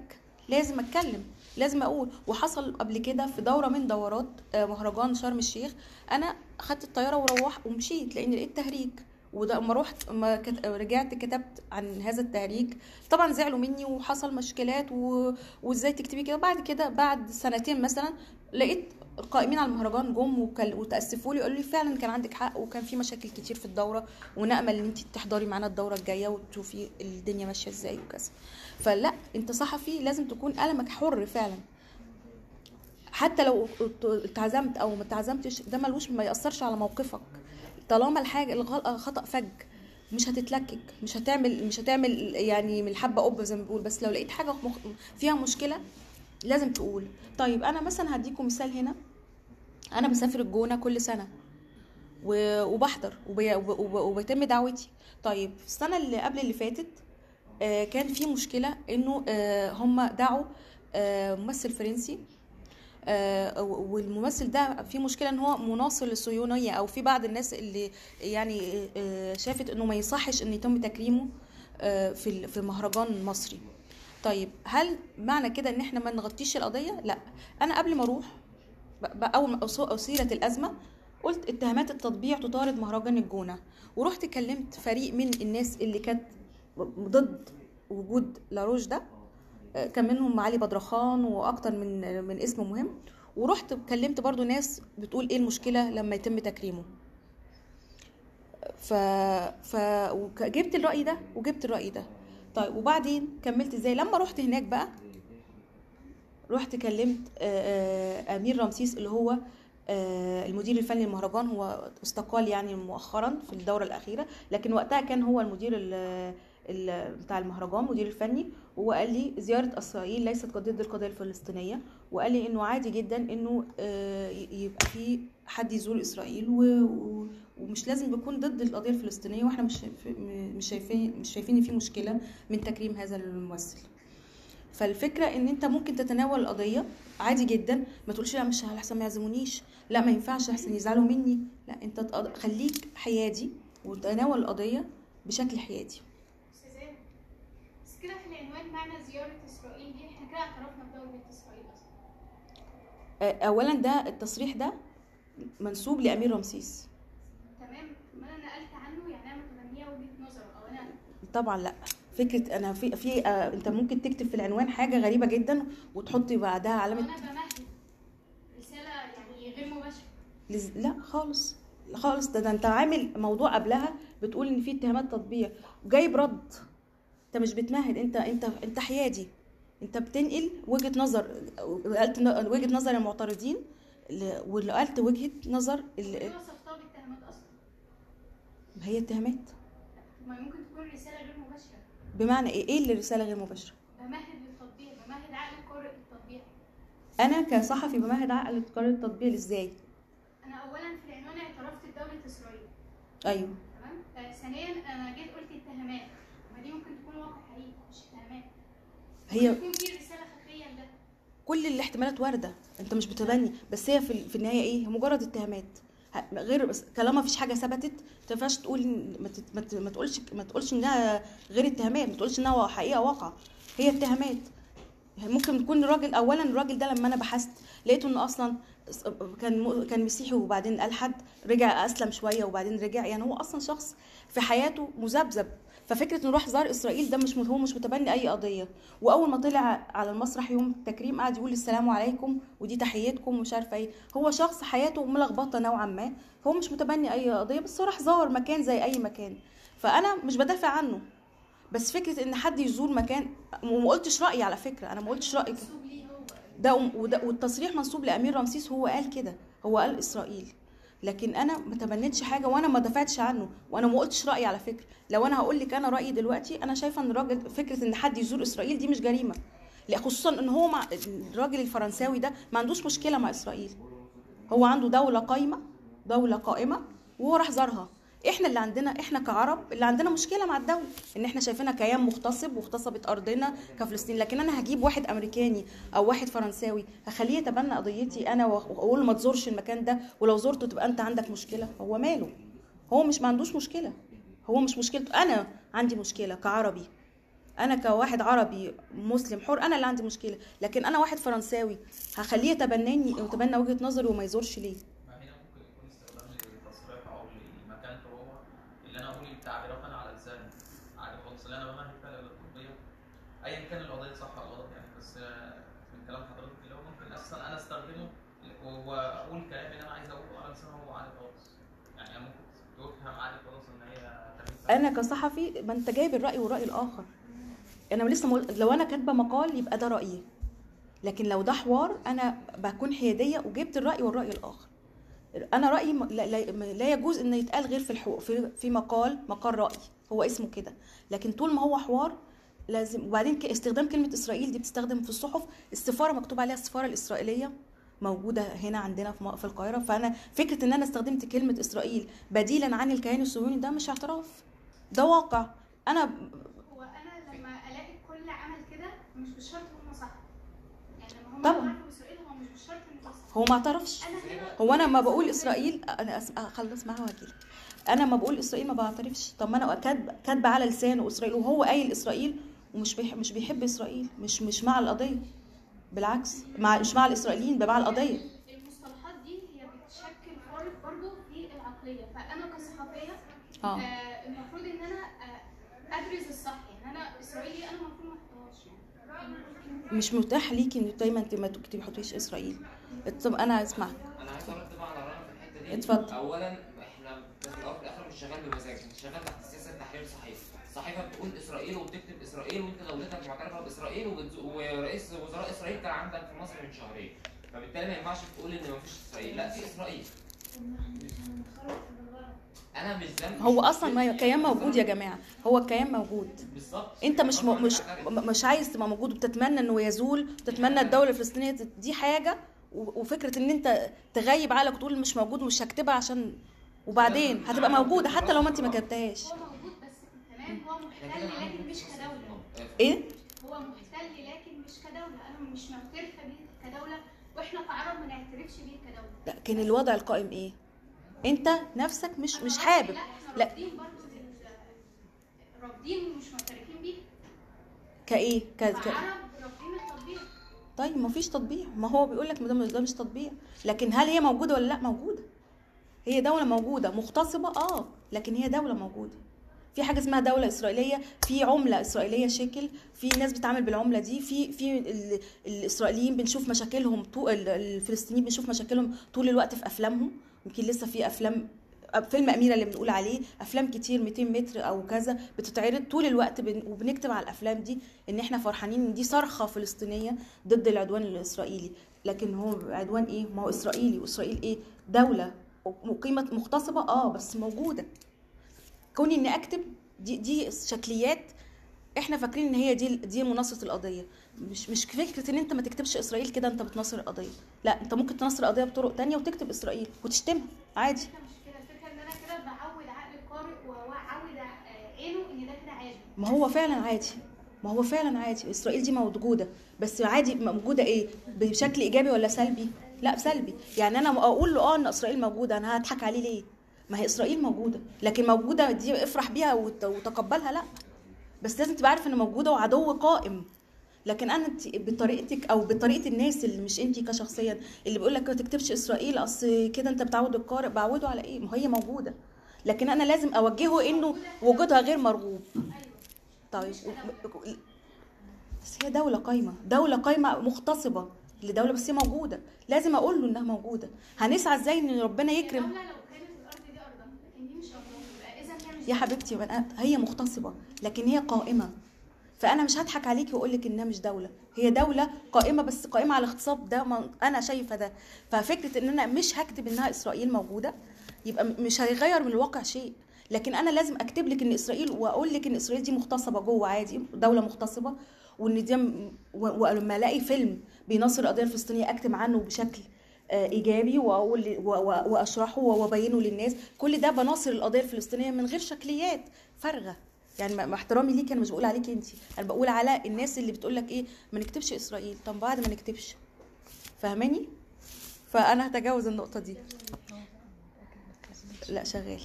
لازم أتكلم لازم أقول. وحصل قبل كده في دورة من دورات آه، مهرجان شرم الشيخ أنا اخدت الطيارة وروحت ومشيت لأن لقيت تهريج. وده أما رحت أما كت- رجعت كتبت عن هذا التهريج طبعا زعلوا مني وحصل مشكلات و... وإزاي تكتبي كده؟ بعد كده بعد سنتين مثلا لقيت القائمين على المهرجان جم وكل... وتأسفوا لي قالوا لي فعلا كان عندك حق وكان في مشاكل كتير في الدورة ونأمل إن انت تحضري معانا الدورة الجاية وتشوفي الدنيا ماشية إزاي وكذا. فلا أنت صحفي لازم تكون قلمك حر فعلا. حتى لو اتعزمت أو ما اتعزمتش ده ملوش ما يأثرش على موقفك. طالما الحاجة الغلط خطا فج مش هتتلكك مش هتعمل مش هتعمل يعني من الحبة قبة زي ما بيقول بس لو لقيت حاجة. فيها مشكلة لازم تقول. طيب أنا مثلا هديكم مثال هنا. أنا بسافر الجونة كل سنة وبحضر وبي- وب- وب- وبيتم دعوتي. طيب السنة اللي قبل اللي فاتت آه، كان في مشكلة إنه آه، هم دعوا آه، ممثل فرنسي. والممثل ده في مشكلة إن هو مناصر للصهيونيه أو في بعض الناس اللي يعني آه، شافت إنه ما يصحش إن يتم تكريمه آه، في في مهرجان مصري. طيب هل معنى كده إن إحنا ما نغطيش القضية؟ لأ. أنا قبل ما أروح أول ما اثيرت الأزمة قلت اتهامات التطبيع تطارد مهرجان الجونة. ورحت كلمت فريق من الناس اللي كانت ضد وجود لاروش ده. آه، كان منهم علي بدرخان وأكتر من من اسم مهم. ورحت كلمت برضو ناس بتقول إيه المشكلة لما يتم تكريمه. ف ف وجبت الرأي ده وجبت الرأي ده. طيب وبعدين كملت إزاي؟ لما رحت هناك بقى رحت كلمت أمير رمسيس اللي هو المدير الفني للمهرجان. هو استقال يعني مؤخرا في الدورة الأخيرة لكن وقتها كان هو المدير ال- ال- بتاع المهرجان مدير الفني وهو قال لي زيارة إسرائيل ليست ضد القضية الفلسطينيه وقال لي إنه عادي جدا إنه آه، يبقى في حد يزور إسرائيل و- ومش لازم يكون ضد القضية الفلسطينية وإحنا مش مش شايفين مش شايفين إن في مشكلة من تكريم هذا الممثل. فالفكرة إن أنت ممكن تتناول القضية عادي جدا ما تقولش لا مش احسن ما يعزمونيش. لا ما ينفعش أحسن يزعلوا مني. لا أنت خليك حيادي وتناول القضية بشكل حيادي. العنوان معنى زيارة إسرائيل دي إحنا كده اعترفنا بدولة إسرائيل أصلا. اولا ده التصريح ده منسوب لأمير رمسيس. تمام. ما أنا نقلت عنه يعني أنا متبنية وجهة نظره أو أنا طبعا لأ. فكرة أنا في في آه أنت ممكن تكتب في العنوان حاجة غريبة جدا وتحط بعدها علامة وأنا بمهد رسالة يعني غير مباشرة. لز... لأ خالص. خالص ده, ده أنت عامل موضوع قبلها بتقول إن في اتهامات تطبيع جايب رد. انت مش بتمهد انت انت انت حيادي. انت بتنقل وجهة نظر قلت ن- وجهة نظر المعترضين وقلت وجهة نظر ال- هي اتهامات ما ممكن تكون رسالة غير مباشرة. بمعنى إيه؟ إيه اللي رسالة غير مباشرة؟ بمهد للتطبيع بمهد عقل قارئ التطبيع أنا كصحفي بمهد عقل قرار التطبيق إزاي؟ أنا أولا في العنوان اعترفت بدولة إسرائيل. أيوه. تمام؟ آه، ثانيا أنا جيت قلت اتهامات. ممكن تكون واقع حقيقي مش هي ممكن يكون في خفية لده. كل الاحتمالات واردة. انت مش بتبني بس هي في في النهاية إيه؟ مجرد اتهامات. غير بس طالما مفيش حاجة ثبتت ما ينفعش تقول ما, تقولش ما تقولش إنها غير اتهامات ما تقولش إنها حقيقة واقع. هي اتهامات. ممكن تكون الراجل اولا الراجل ده لما أنا بحثت لقيته إنه أصلا كان كان مسيحي وبعدين الحد رجع أسلم شوية وبعدين رجع. يعني هو أصلا شخص في حياته مذبذب. ففكرة إنه راح زار إسرائيل ده مش هو مش متبني أي قضية. وأول ما طلع على المسرح يوم التكريم قعد يقول السلام عليكم ودي تحيتكم ومش عارفة إيه. هو شخص حياته ملخبطة نوعا ما. فهو مش متبني أي قضية بس هو راح زار مكان زي أي مكان. فأنا مش بدافع عنه. بس فكرة إن حد يزور مكان وما قلتش رأيي على فكرة أنا ما قلتش رأيي. ده وده والتصريح منسوب لأمير رمسيس هو قال كده. هو قال إسرائيل. لكن أنا ما تبنيتش حاجة وأنا ما دافعتش عنه وأنا ما قلتش رأيي على فكرة. لو أنا هقول لك أنا رأيي دلوقتي أنا شايفة إن الراجل فكرة إن حد يزور إسرائيل دي مش جريمة. لا خصوصا إن هو مع الراجل الفرنساوي ده ما عندوش مشكلة مع إسرائيل. هو عنده دولة قايمة دولة قائمة وهو راح زارها. إحنا اللي عندنا إحنا كعرب اللي عندنا مشكلة مع الدولة ان إحنا شايفينها كيان مغتصب واغتصبت أرضنا كفلسطين. لكن أنا هجيب واحد أمريكاني أو واحد فرنساوي هخليه يتبنى قضيتي أنا وأقول ما تزورش المكان ده ولو زرته تبقى أنت عندك مشكلة. هو ماله؟ هو مش ما عندوش مشكلة. هو مش مشكلته. أنا عندي مشكلة كعربي. أنا كواحد عربي مسلم حر أنا اللي عندي مشكلة. لكن أنا واحد فرنساوي هخليه يتبناني ويتبنى وجهة نظري وما يزورش ليه ما هنا ممكن يكون استخدام للتصريح أو لمكانته هو اللي أنا أقول التعبيرات أنا على لساني عادي خالص اللي أنا بمهد فيها للقضيه ايا كان القضية صح ولا غلط يعني بس آه، من كلام حضرتك اللي هو ممكن أصلا أنا استخدمه واقول كلام اللي أنا عايز اقوله على لسان هو عادي خالص يعني أنا ممكن تفهم عادي خالص ان هي تمام أنا كصحفي ما أنت جايب الرأي والراي الآخر. أنا لسه مقول... لو أنا كاتبة مقال يبقى ده رأيي. لكن لو ده حوار أنا بكون حيادية وجبت الرأي والرأي الآخر. أنا رأيي لا, لا, يجوز ان يتقال غير في الحو... في في مقال مقال رأي. هو اسمه كده. لكن طول ما هو حوار لازم وبعدين استخدام كلمة إسرائيل دي بتستخدم في الصحف. السفارة مكتوب عليها السفارة الإسرائيلية موجودة هنا عندنا في القاهرة. فأنا فكرة إن أنا استخدمت كلمة إسرائيل بديلا عن الكيان الصهيوني ده مش اعتراف. ده واقع. أنا هو أنا لما ألاقي كل عمل كده مش بالشرط هم صح. طبعاً. طبعا اسرائيل هو مش بالشرط. هو ما اعترفش. هو أنا لما بقول إسرائيل أنا. اخلص معاها واجيلك أنا لما بقول إسرائيل ما بعترفش. طب ما أنا كاتبه كاتبه على لسانه إسرائيل وهو قايل إسرائيل ومش بيح... مش بيحب إسرائيل. مش مش مع القضية. بالعكس. مع مش مع الإسرائيليين ده مع القضية. المصطلحات دي هي بتشكل فارق برضو في العقلية. فأنا كصحفية آه. آه المفروض ان أنا آه أدرس الصح. يعني أنا إسرائيلي أنا المفروض ما احطهاش يعني. مش متاح ليكي ان دايما انت ما تكتبي ما تحطيش إسرائيل؟ طب أنا اسمع أنا عايز ارد بقى على رنا في الحتة دي. اتفضل. اولا إحنا في الأول وفي الآخر مش شغال بمزاج انت شغال تحت سياسة تحرير صحيفه الصحيفه بتقول إسرائيل وبتكتب إسرائيل وأنت دولتك معترفة بإسرائيل ورئيس وزراء إسرائيل كان عندك في مصر من شهرين. فبالتالي ما ينفعش تقول إن مفيش إسرائيل. لا في إسرائيل. أنا مش ذنبي. هو أصلا ما الكيان موجود يا جماعة. هو الكيان موجود. بالظبط. أنت مش م... مش مش عايز تبقى موجود وبتتمنى إنه يزول وتتمنى الدولة الفلسطينية دي حاجة وفكرة إن أنت تغيب عقلك وتقول مش موجود ومش هكتبها عشان وبعدين هتبقى موجودة حتى لو ما انت ما كتبتهاش. هو موجود بس تمام هو محتل لكن مش كدولة. إيه؟ هو محتل لكن مش كدولة. أنا مش معترفة بيه كدولة وإحنا كعرب ما نعترفش بيه كدولة. لكن الوضع القائم إيه؟ انت نفسك مش مش حابب. لا. رافضين ومش معترفين بيه كإيه؟ ك... طيب ما فيش تطبيع ما هو بيقول لك ده مش ده مش تطبيع لكن هل هي موجودة ولا لا؟ موجودة. هي دولة موجودة مغتصبه آه لكن هي دولة موجودة. في حاجة اسمها دولة إسرائيلية في عملة إسرائيلية شكل في ناس بتعمل بالعملة دي في في ال- الإسرائيليين بنشوف مشاكلهم طول ال- الفلسطينيين بنشوف مشاكلهم طول الوقت في أفلامهم. يمكن لسه في أفلام فيلم أميرة اللي بنقول عليه أفلام كتير 200 متر أو كذا بتتعرض طول الوقت بن وبنكتب على الأفلام دي إن إحنا فرحانين إن دي صرخة فلسطينية ضد العدوان الإسرائيلي. لكن هو عدوان إيه؟ ما هو إسرائيلي. وإسرائيل إيه؟ دولة مقيمة مغتصبة آه بس موجودة. كوني إني أكتب دي دي شكليات إحنا فاكرين إن هي دي دي مناصره القضية. مش مش فكرة إن أنت ما تكتبش إسرائيل كده أنت بتناصر القضية. لا أنت ممكن تناصر القضية بطرق تانية وتكتب إسرائيل وتشتمها عادي. ما هو فعلا عادي. ما هو فعلا عادي. إسرائيل دي موجودة. بس عادي موجودة إيه؟ بشكل إيجابي ولا سلبي؟ لا سلبي. يعني أنا أقول له آه إن إسرائيل موجودة أنا هضحك عليه ليه؟ ما هي إسرائيل موجودة. لكن موجودة دي افرح بيها وت- وتقبلها لا. بس لازم تبقى عارف إن موجودة وعدو قائم. لكن أنا انت بطريقتك أو بطريقة الناس اللي مش انت كشخصيا اللي بيقول لك ما تكتبش إسرائيل أصل كده أنت بتعود القارئ بعوده على إيه؟ ما هي موجودة. لكن أنا لازم أوجهه إنه وجودها غير مرغوب. طيب بس هي دولة قايمة. دولة قايمة مغتصبة لدولة بس هي موجودة. لازم أقول له إنها موجودة. هنسعى إزاي إن ربنا يكرم؟ يا حبيبتي هي مغتصبة لكن هي قائمة. فأنا مش هضحك عليكي وأقول لك إنها مش دولة. هي دولة قائمة بس قائمة على اغتصاب ده ما أنا شايفة ده. ففكرة إن أنا مش هكتب إنها إسرائيل موجودة يبقى مش هيغير من الواقع شيء. لكن أنا لازم أكتب لك إن إسرائيل وأقول لك إن إسرائيل دي مغتصبة جوه عادي دولة مغتصبة وإن دي ولما ألاقي فيلم بيناصر القضية الفلسطينيه أكتب عنه بشكل آه، إيجابي وأقول وأشرحه وأبينه للناس. كل ده بناصر القضية الفلسطينية من غير شكليات فارغة. يعني مع احترامي ليكي أنا مش بقول عليكي انت أنا بقول على الناس اللي بتقول لك إيه ما نكتبش إسرائيل. طب بعد ما نكتبش. فاهماني؟ فأنا هتجاوز النقطة دي. لا شغال.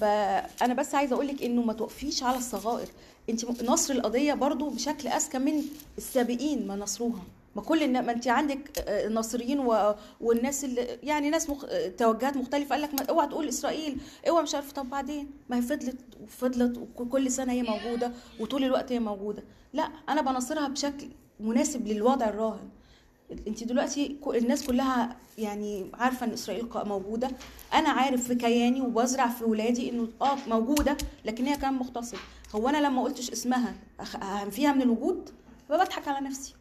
فأنا بس عايزة أقول لك إنه ما توقفيش على الصغائر. انت نصر القضية برضو بشكل أذكى من السابقين ما نصروها. ما كل ما انت عندك آه، الناصريين و... والناس اللي يعني ناس مخ... آه، توجهات مختلفة. قال لك ما... اوعى تقول إسرائيل. اوعى مش عارف. طب بعدين؟ ما هي فضلت وفضلت وكل سنة هي موجودة وطول الوقت هي موجودة. لا أنا بناصرها بشكل مناسب للوضع الراهن. انت دلوقتي الناس كلها يعني عارفة إن إسرائيل موجودة. أنا عارف في كياني وبزرع في ولادي إنه آه موجودة لكن هي كان مغتصب هو أنا لما قلتش اسمها هنفيها من الوجود؟ فبضحك على نفسي.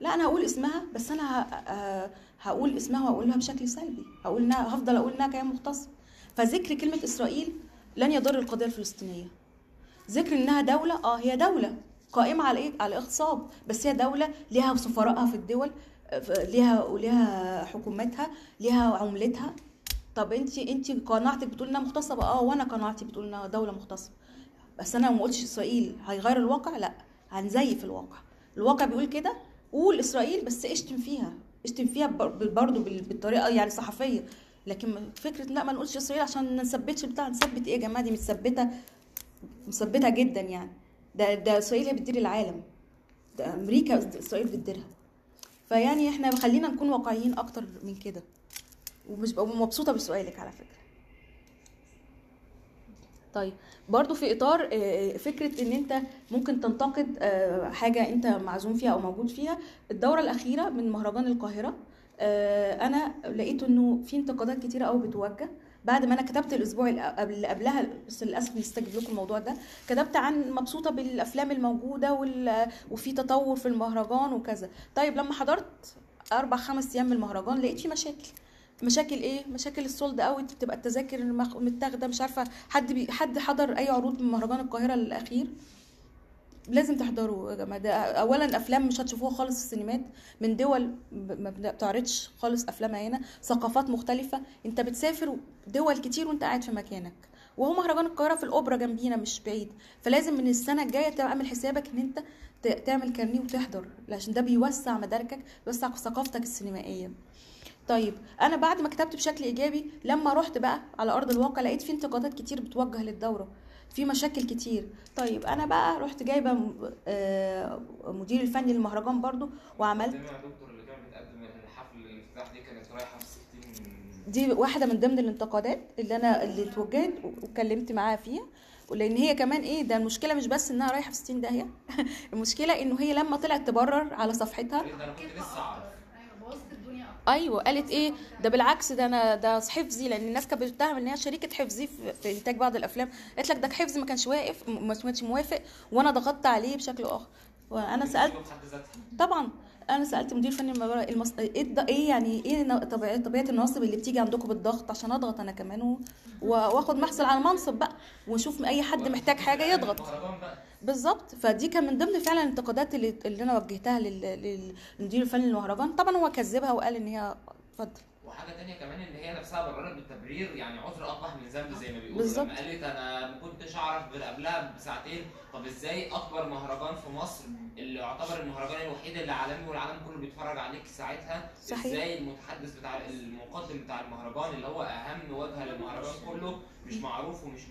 لا أنا هقول اسمها بس أنا آه، هقول اسمها واقولها بشكل سلبي. هقول إنها هفضل أقول إنها كيان مغتصب فذكر كلمة إسرائيل لن يضر القضية الفلسطينية. ذكر إنها دولة آه هي دولة قائمة على إيه؟ على الاغتصاب بس هي دولة ليها سفرائها في الدول ف- ليها ليها حكومتها ليها عملتها. طب أنت أنت قناعتك بتقول إنها مغتصبة؟ آه وأنا قناعتي بتقول إنها دولة مغتصبة. بس أنا ما قلتش إسرائيل هيغير الواقع؟ لا هنزيف الواقع. الواقع بيقول كده قول اسرائيل بس اشتم فيها اشتم فيها برضه بالطريقة يعني صحفية. لكن فكرة لا ما نقولش إسرائيل عشان ما نثبتش بتاع نثبت إيه يا جماعة؟ دي متثبتة مثبته جدا يعني. ده ده إسرائيل هي بتدير العالم. ده أمريكا إسرائيل بتديرها. فيعني إحنا خلينا نكون واقعيين أكتر من كده. ومش ببقى مبسوطه بسؤالك على فكرة. طيب برضو في إطار آه، فكرة إن أنت ممكن تنتقد آه، حاجة أنت معزوم فيها أو موجود فيها. الدورة الأخيرة من مهرجان القاهرة آه، أنا لقيت إنه في انتقادات كتيرة قوي بتوجه بعد ما أنا كتبت الأسبوع اللي قبلها بس للأسف نستجيب لكم الموضوع ده كتبت عن مبسوطة بالأفلام الموجودة وال... وفي تطور في المهرجان وكذا. طيب لما حضرت أربع خمس أيام من المهرجان لقيت في مشاكل. مشاكل إيه؟ مشاكل ال sold out بتبقى التذاكر متاخدة مش عارفة حد بي... حد حضر أي عروض من مهرجان القاهرة الأخير. لازم تحضروا يا جماعة. ده اولا أفلام مش هتشوفوها خالص في السينمات. من دول ما بتعرضش خالص افلامها هنا ثقافات مختلفة. أنت بتسافر دول كتير وأنت قاعد في مكانك. وهو مهرجان القاهرة في الأوبرا جنبينا مش بعيد. فلازم من السنة الجاية تعمل حسابك إن أنت تعمل كارنيه وتحضر. عشان ده بيوسع مداركك بيوسع ثقافتك السينمائية. طيب أنا بعد ما كتبت بشكل إيجابي لما رحت بقى على أرض الواقع لقيت في انتقادات كتير بتوجه للدورة في مشاكل كتير. طيب أنا بقى رحت جايبة آه، مدير الفني للمهرجان برضو وعملت المقدمة يا دكتور اللي كانت بتقدم الحفل الافتتاح دي كانت رايحة في 60 دي واحدة من ضمن الانتقادات اللي أنا اللي اتوجهت واتكلمت معاها فيها. لأن هي كمان إيه ده المشكلة مش بس إنها رايحة في 60 داهية المشكلة إنه هي لما طلعت تبرر على صفحتها أيوه قالت إيه؟ ده بالعكس ده أنا ده حفظي لأن الناس كانت بتتهم إن هي شريكة حفظي في, إنتاج بعض الأفلام. قالت لك ده حفظي ما كانش واقف ما كانش موافق وأنا ضغطت عليه بشكل آخر. وأنا سألت طبعا أنا سألت مدير فني المص... إيه إيه يعني إيه طبيعة طبيعة النواصب اللي بتيجي عندكم بالضغط؟ عشان أضغط أنا كمان و... وآخد محصل على المنصب بقى ونشوف أي حد محتاج حاجة يضغط. بالظبط. فدي كان من ضمن فعلا الانتقادات اللي, اللي أنا وجهتها لل- للمدير الفني للمهرجان. طبعا هو كذبها وقال إن هي اتفضل. وحاجة تانية كمان إن هي نفسها بررت بالتبرير يعني عذر اقبح من ذنب زي ما بيقولوا. لما قالت أنا ما كنتش أعرف غير قبلها بساعتين طب إزاي اكبر مهرجان في مصر اللي يعتبر المهرجان الوحيد اللي عالمي والعالم كله بيتفرج عليك ساعتها صحيح. إزاي المتحدث بتاع المقدم بتاع المهرجان اللي هو اهم وجهة للمهرجان كله مش معروف ومش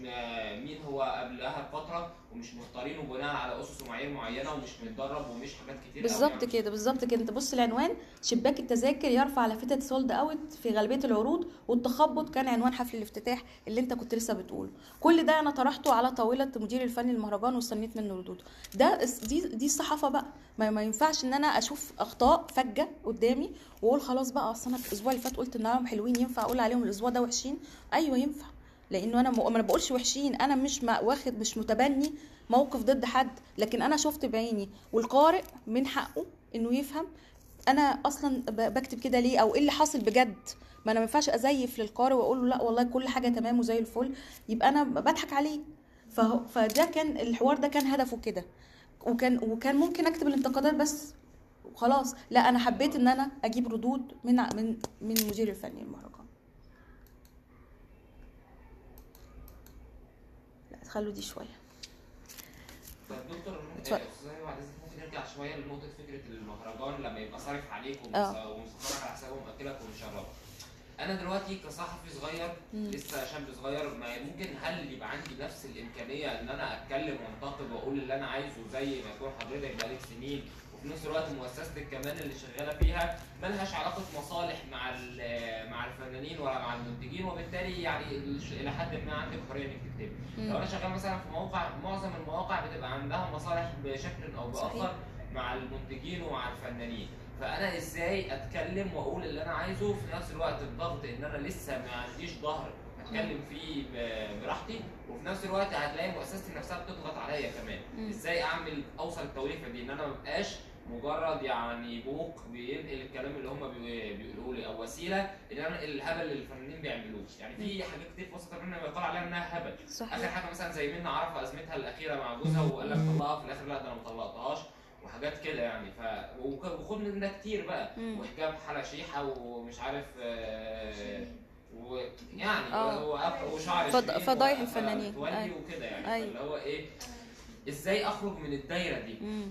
مين هو قبلها بفترة ومش مختارينه بناء على أسس ومعايير معينة ومش متدرب ومش حاجات كتير بالظبط يعني. كده بالظبط كده انت بص العنوان شباك التذاكر يرفع لافتة sold out في غالبية العروض والتخبط كان عنوان حفل الافتتاح اللي انت كنت لسه بتقوله كل ده أنا طرحته على طاولة مدير الفني للمهرجان واستنيت منه ردوده ده دي دي الصحافة بقى. ما, ما ينفعش إن أنا أشوف أخطاء فجة قدامي وأقول خلاص بقى أصل أنا الأسبوع اللي فات قلت انهم حلوين ينفع أقول عليهم الأسبوع ده وحشين. أيوه ينفع. لأنه أنا. ما أنا بقولش وحشين. أنا مش واخد مش متبني موقف ضد حد. لكن أنا شفت بعيني والقارئ من حقه إنه يفهم. أنا أصلا بكتب كده ليه؟ أو إيه اللي حاصل بجد؟ ما أنا ما ينفعش أزيف للقارئ واقول له لا والله كل حاجة تمام وزي الفل. يبقى أنا بضحك عليه. فهو فده كان الحوار ده كان هدفه كده. وكان وكان ممكن أكتب الانتقادات بس وخلاص لا أنا حبيت إن أنا أجيب ردود من من من المدير الفني للمهرجان لا خلوا دي شوية. طب دكتور. آه، نرجع شوية لنقطه فكرة المهرجان لما يبقى صارف عليك ومس- آه. ومسافرك على حسابه ومأكلك ومشربك أنا دلوقتي كصحفي صغير. لسه شاب صغير ما ممكن هل يبقى عندي نفس الإمكانية إن أنا أتكلم وأنتقد وأقول اللي أنا عايزه زي ما يكون حضرتك بقالك سنين وفي نفس الوقت مؤسستك كمان اللي شغالة فيها ملهاش علاقة مصالح مع مع الفنانين ولا مع المنتجين وبالتالي يعني إلى حد ما عندك حرية إنك تكتبي لو أنا شغال مثلا في موقع معظم المواقع بتبقى عندها مصالح بشكل أو صحيح. باخر مع المنتجين ومع الفنانين فأنا إزاي أتكلم وأقول اللي أنا عايزه؟ في نفس الوقت الضغط إن أنا لسه ما عنديش ظهر أتكلم فيه براحتي وفي نفس الوقت هتلاقي مؤسستي نفسها بتضغط عليا كمان. إزاي أعمل أوصل التوليفة دي؟ إن أنا ما بقاش مجرد يعني بوق بينقل الكلام اللي هم بي- بيقولوه لي أو وسيلة إن أنا أنقل الهبل اللي الفنانين بيعملوه. يعني في حاجات كتير في وسط منها بيقال عليها إنها هبل. آخر صحيح حاجة مثلا زي منى عرفة أزمتها الأخيرة مع جوزها وقال لك طلقها في الآخر لا ده أنا ما طلقتهاش. وحاجات كده يعني ف وخد من ده كتير بقى مم. وحجاب حاله شيحة ومش عارف آه، ويعني. وأف- وشعر فض- فضايح الفنانين. أيوة. وكده يعني أيوة. اللي هو إيه إزاي أخرج من الدايرة دي مم.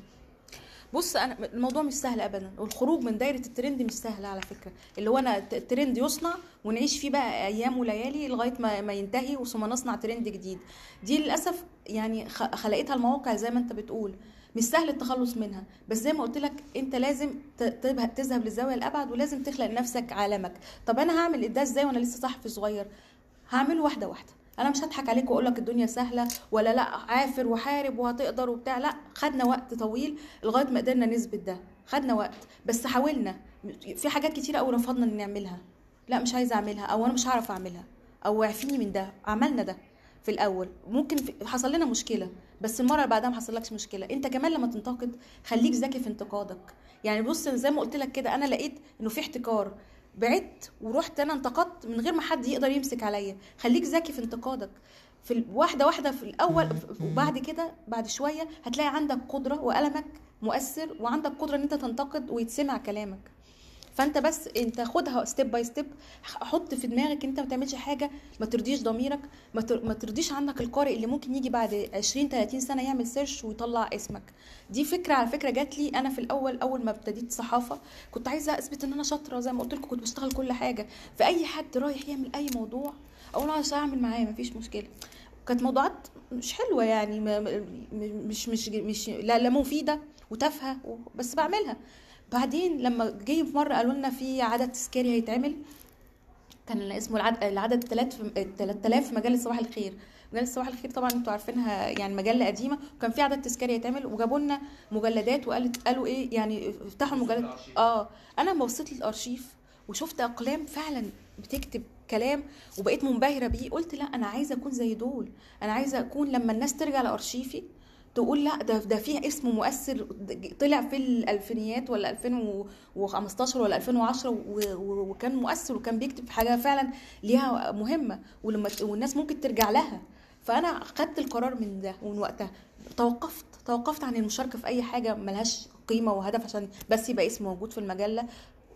بص أنا الموضوع مش سهل ابدا والخروج من دايرة الترند مش سهل على فكرة اللي هو أنا الت- الترند يصنع ونعيش فيه بقى أيام وليالي لغاية ما, ما ينتهي وثم نصنع ترند جديد دي للأسف يعني خلقتها المواقع زي ما أنت بتقول مش سهل التخلص منها. بس زي ما قلت لك انت لازم تذهب للزاويه الأبعد ولازم تخلق لنفسك عالمك طب أنا هعمل ده إزاي وأنا لسه صحفي صغير. هعمله واحدة واحدة. أنا مش هضحك عليك وأقول لك الدنيا سهلة ولا لأ عافر وحارب وهتقدر وبتاع. لأ خدنا وقت طويل لغاية ما قدرنا نثبت ده. خدنا وقت. بس حاولنا. في حاجات كتيره قوي رفضنا إن نعملها. لأ مش عايزه أعملها أو أنا مش هعرف أعملها أو اعفيني من ده. عملنا ده في الأول. ممكن حصل لنا مشكلة. بس المرة اللي بعدها ما حصلكش مشكلة. انت كمان لما تنتقد خليك ذكي في انتقادك. يعني بص زي ما قلت لك كده أنا لقيت إنه في احتكار. بعدت ورحت أنا انتقدت من غير ما حد يقدر يمسك عليا. خليك ذكي في انتقادك. في واحدة واحدة في الأول وبعد كده بعد شوية هتلاقي عندك قدرة وقلمك مؤثر وعندك قدرة إن أنت تنتقد ويتسمع كلامك. فانت بس انت خدها step by step حط في دماغك انت ما تعملش حاجة ما ترضيش ضميرك ما تر- ما ترضيش عنك القارئ اللي ممكن يجي بعد 20 30 سنة يعمل search ويطلع اسمك. دي فكرة على فكرة جات لي أنا في الأول أول ما ابتديت صحافة. كنت عايزة أثبت إن أنا شاطرة زي ما قلت لكم كنت بشتغل كل حاجة. فأي حد رايح يعمل أي موضوع أقول عايز أعمل معاه مفيش مشكلة. كانت موضوعات مش حلوة يعني ما- ما- مش مش مش لا, لا مفيدة وتافهة بس بعملها. بعدين لما جه في مرة قالوا لنا في عدد تذكاري هيتعمل كان اسمه العدد العدد 3000 في مجلة صباح الخير. مجلة صباح الخير طبعا أنتوا عارفينها يعني مجلة قديمة. وكان في عدد تذكاري هيتعمل وجابوا لنا مجلدات وقالت قالوا إيه يعني افتحوا المجلد. آه أنا لما بصيت للارشيف وشفت أقلام فعلا بتكتب كلام وبقيت منبهرة بيه. قلت لا أنا عايزة أكون زي دول. أنا عايزة أكون لما الناس ترجع لأرشيفي تقول لا ده ده فيه اسم مؤثر طلع في الألفينيات ولا 2015 ولا 2010 و- و- وكان مؤثر وكان بيكتب في حاجة فعلا ليها مهمة ولما والناس ممكن ترجع لها. فأنا خدت القرار من ده ومن وقتها توقفت توقفت عن المشاركة في أي حاجة ملهاش قيمة وهدف عشان بس يبقى اسم موجود في المجلة.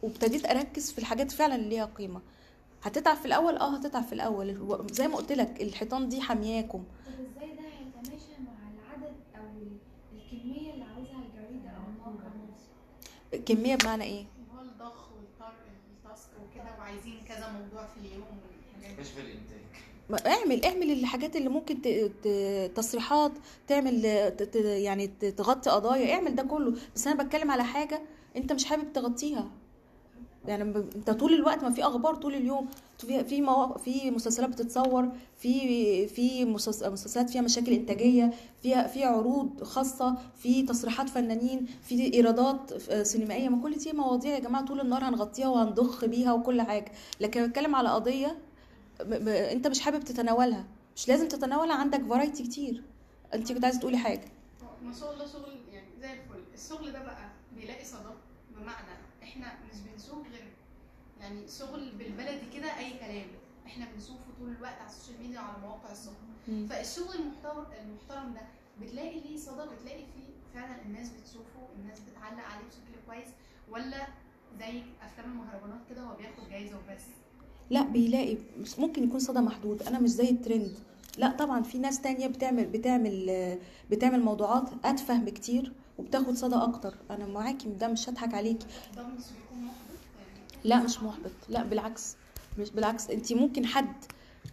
وابتديت أركز في الحاجات فعلا اللي ليها قيمة. هتتعب في الأول؟ آه هتتعب في الأول. زي ما قلت لك الحيطان دي حمياكم طب إزاي ده هيتماشى مع العدد أو ال- الكميه اللي عاوزها الجريده أو الموقع نفسه كمية بمعنى إيه اللي هو الضخ والطرق التاسك وكده وعايزين كذا موضوع في اليوم والحاجات دي. كشف الإنتاج ما- اعمل اعمل الحاجات اللي ممكن ت... ت... تصريحات تعمل ت... ت... يعني تغطي قضايا اعمل ده كله بس أنا بتكلم على حاجة أنت مش حابب تغطيها يعني. أنت طول الوقت ما في أخبار طول اليوم في في في مسلسلات بتتصور في في مسلس- مسلسلات فيها مشاكل إنتاجية فيها في عروض خاصة في تصريحات فنانين في إيرادات آه، سينمائية. ما كل دي مواضيع يا جماعة طول النهار هنغطيها وهنضخ بيها وكل حاجة. لكن بتكلم على قضية. أنت مش حابب تتناولها. مش لازم تتناولها عندك فرايتي كتير. أنت كنت عايزة تقولي حاجة. ما شاء الله شغل يعني زي الفل. الشغل ده بقى بيلاقي صدى بمعنى إحنا مش بنشوف غير يعني شغل بالبلدي كده أي كلام. إحنا بنشوفه طول الوقت على ال social media وعلى مواقع الصحف. فالشغل المحترم المحترم ده بتلاقي ليه صدى بتلاقي فيه فعلا الناس بتشوفه الناس بتعلق عليه بشكل كويس ولا زي أفلام المهرجانات كده هو بياخد جايزة وبس؟ لا بيلاقي مش ممكن يكون صدى محدود. أنا مش زي الترند. لا طبعا في ناس تانية بتعمل بتعمل بتعمل موضوعات أتفه بكتير وبتاخد صدى أكتر. أنا معاكي ده مش هضحك عليكي. ده مش بيكون لا مش محبط. لا بالعكس. مش بالعكس. انت ممكن حد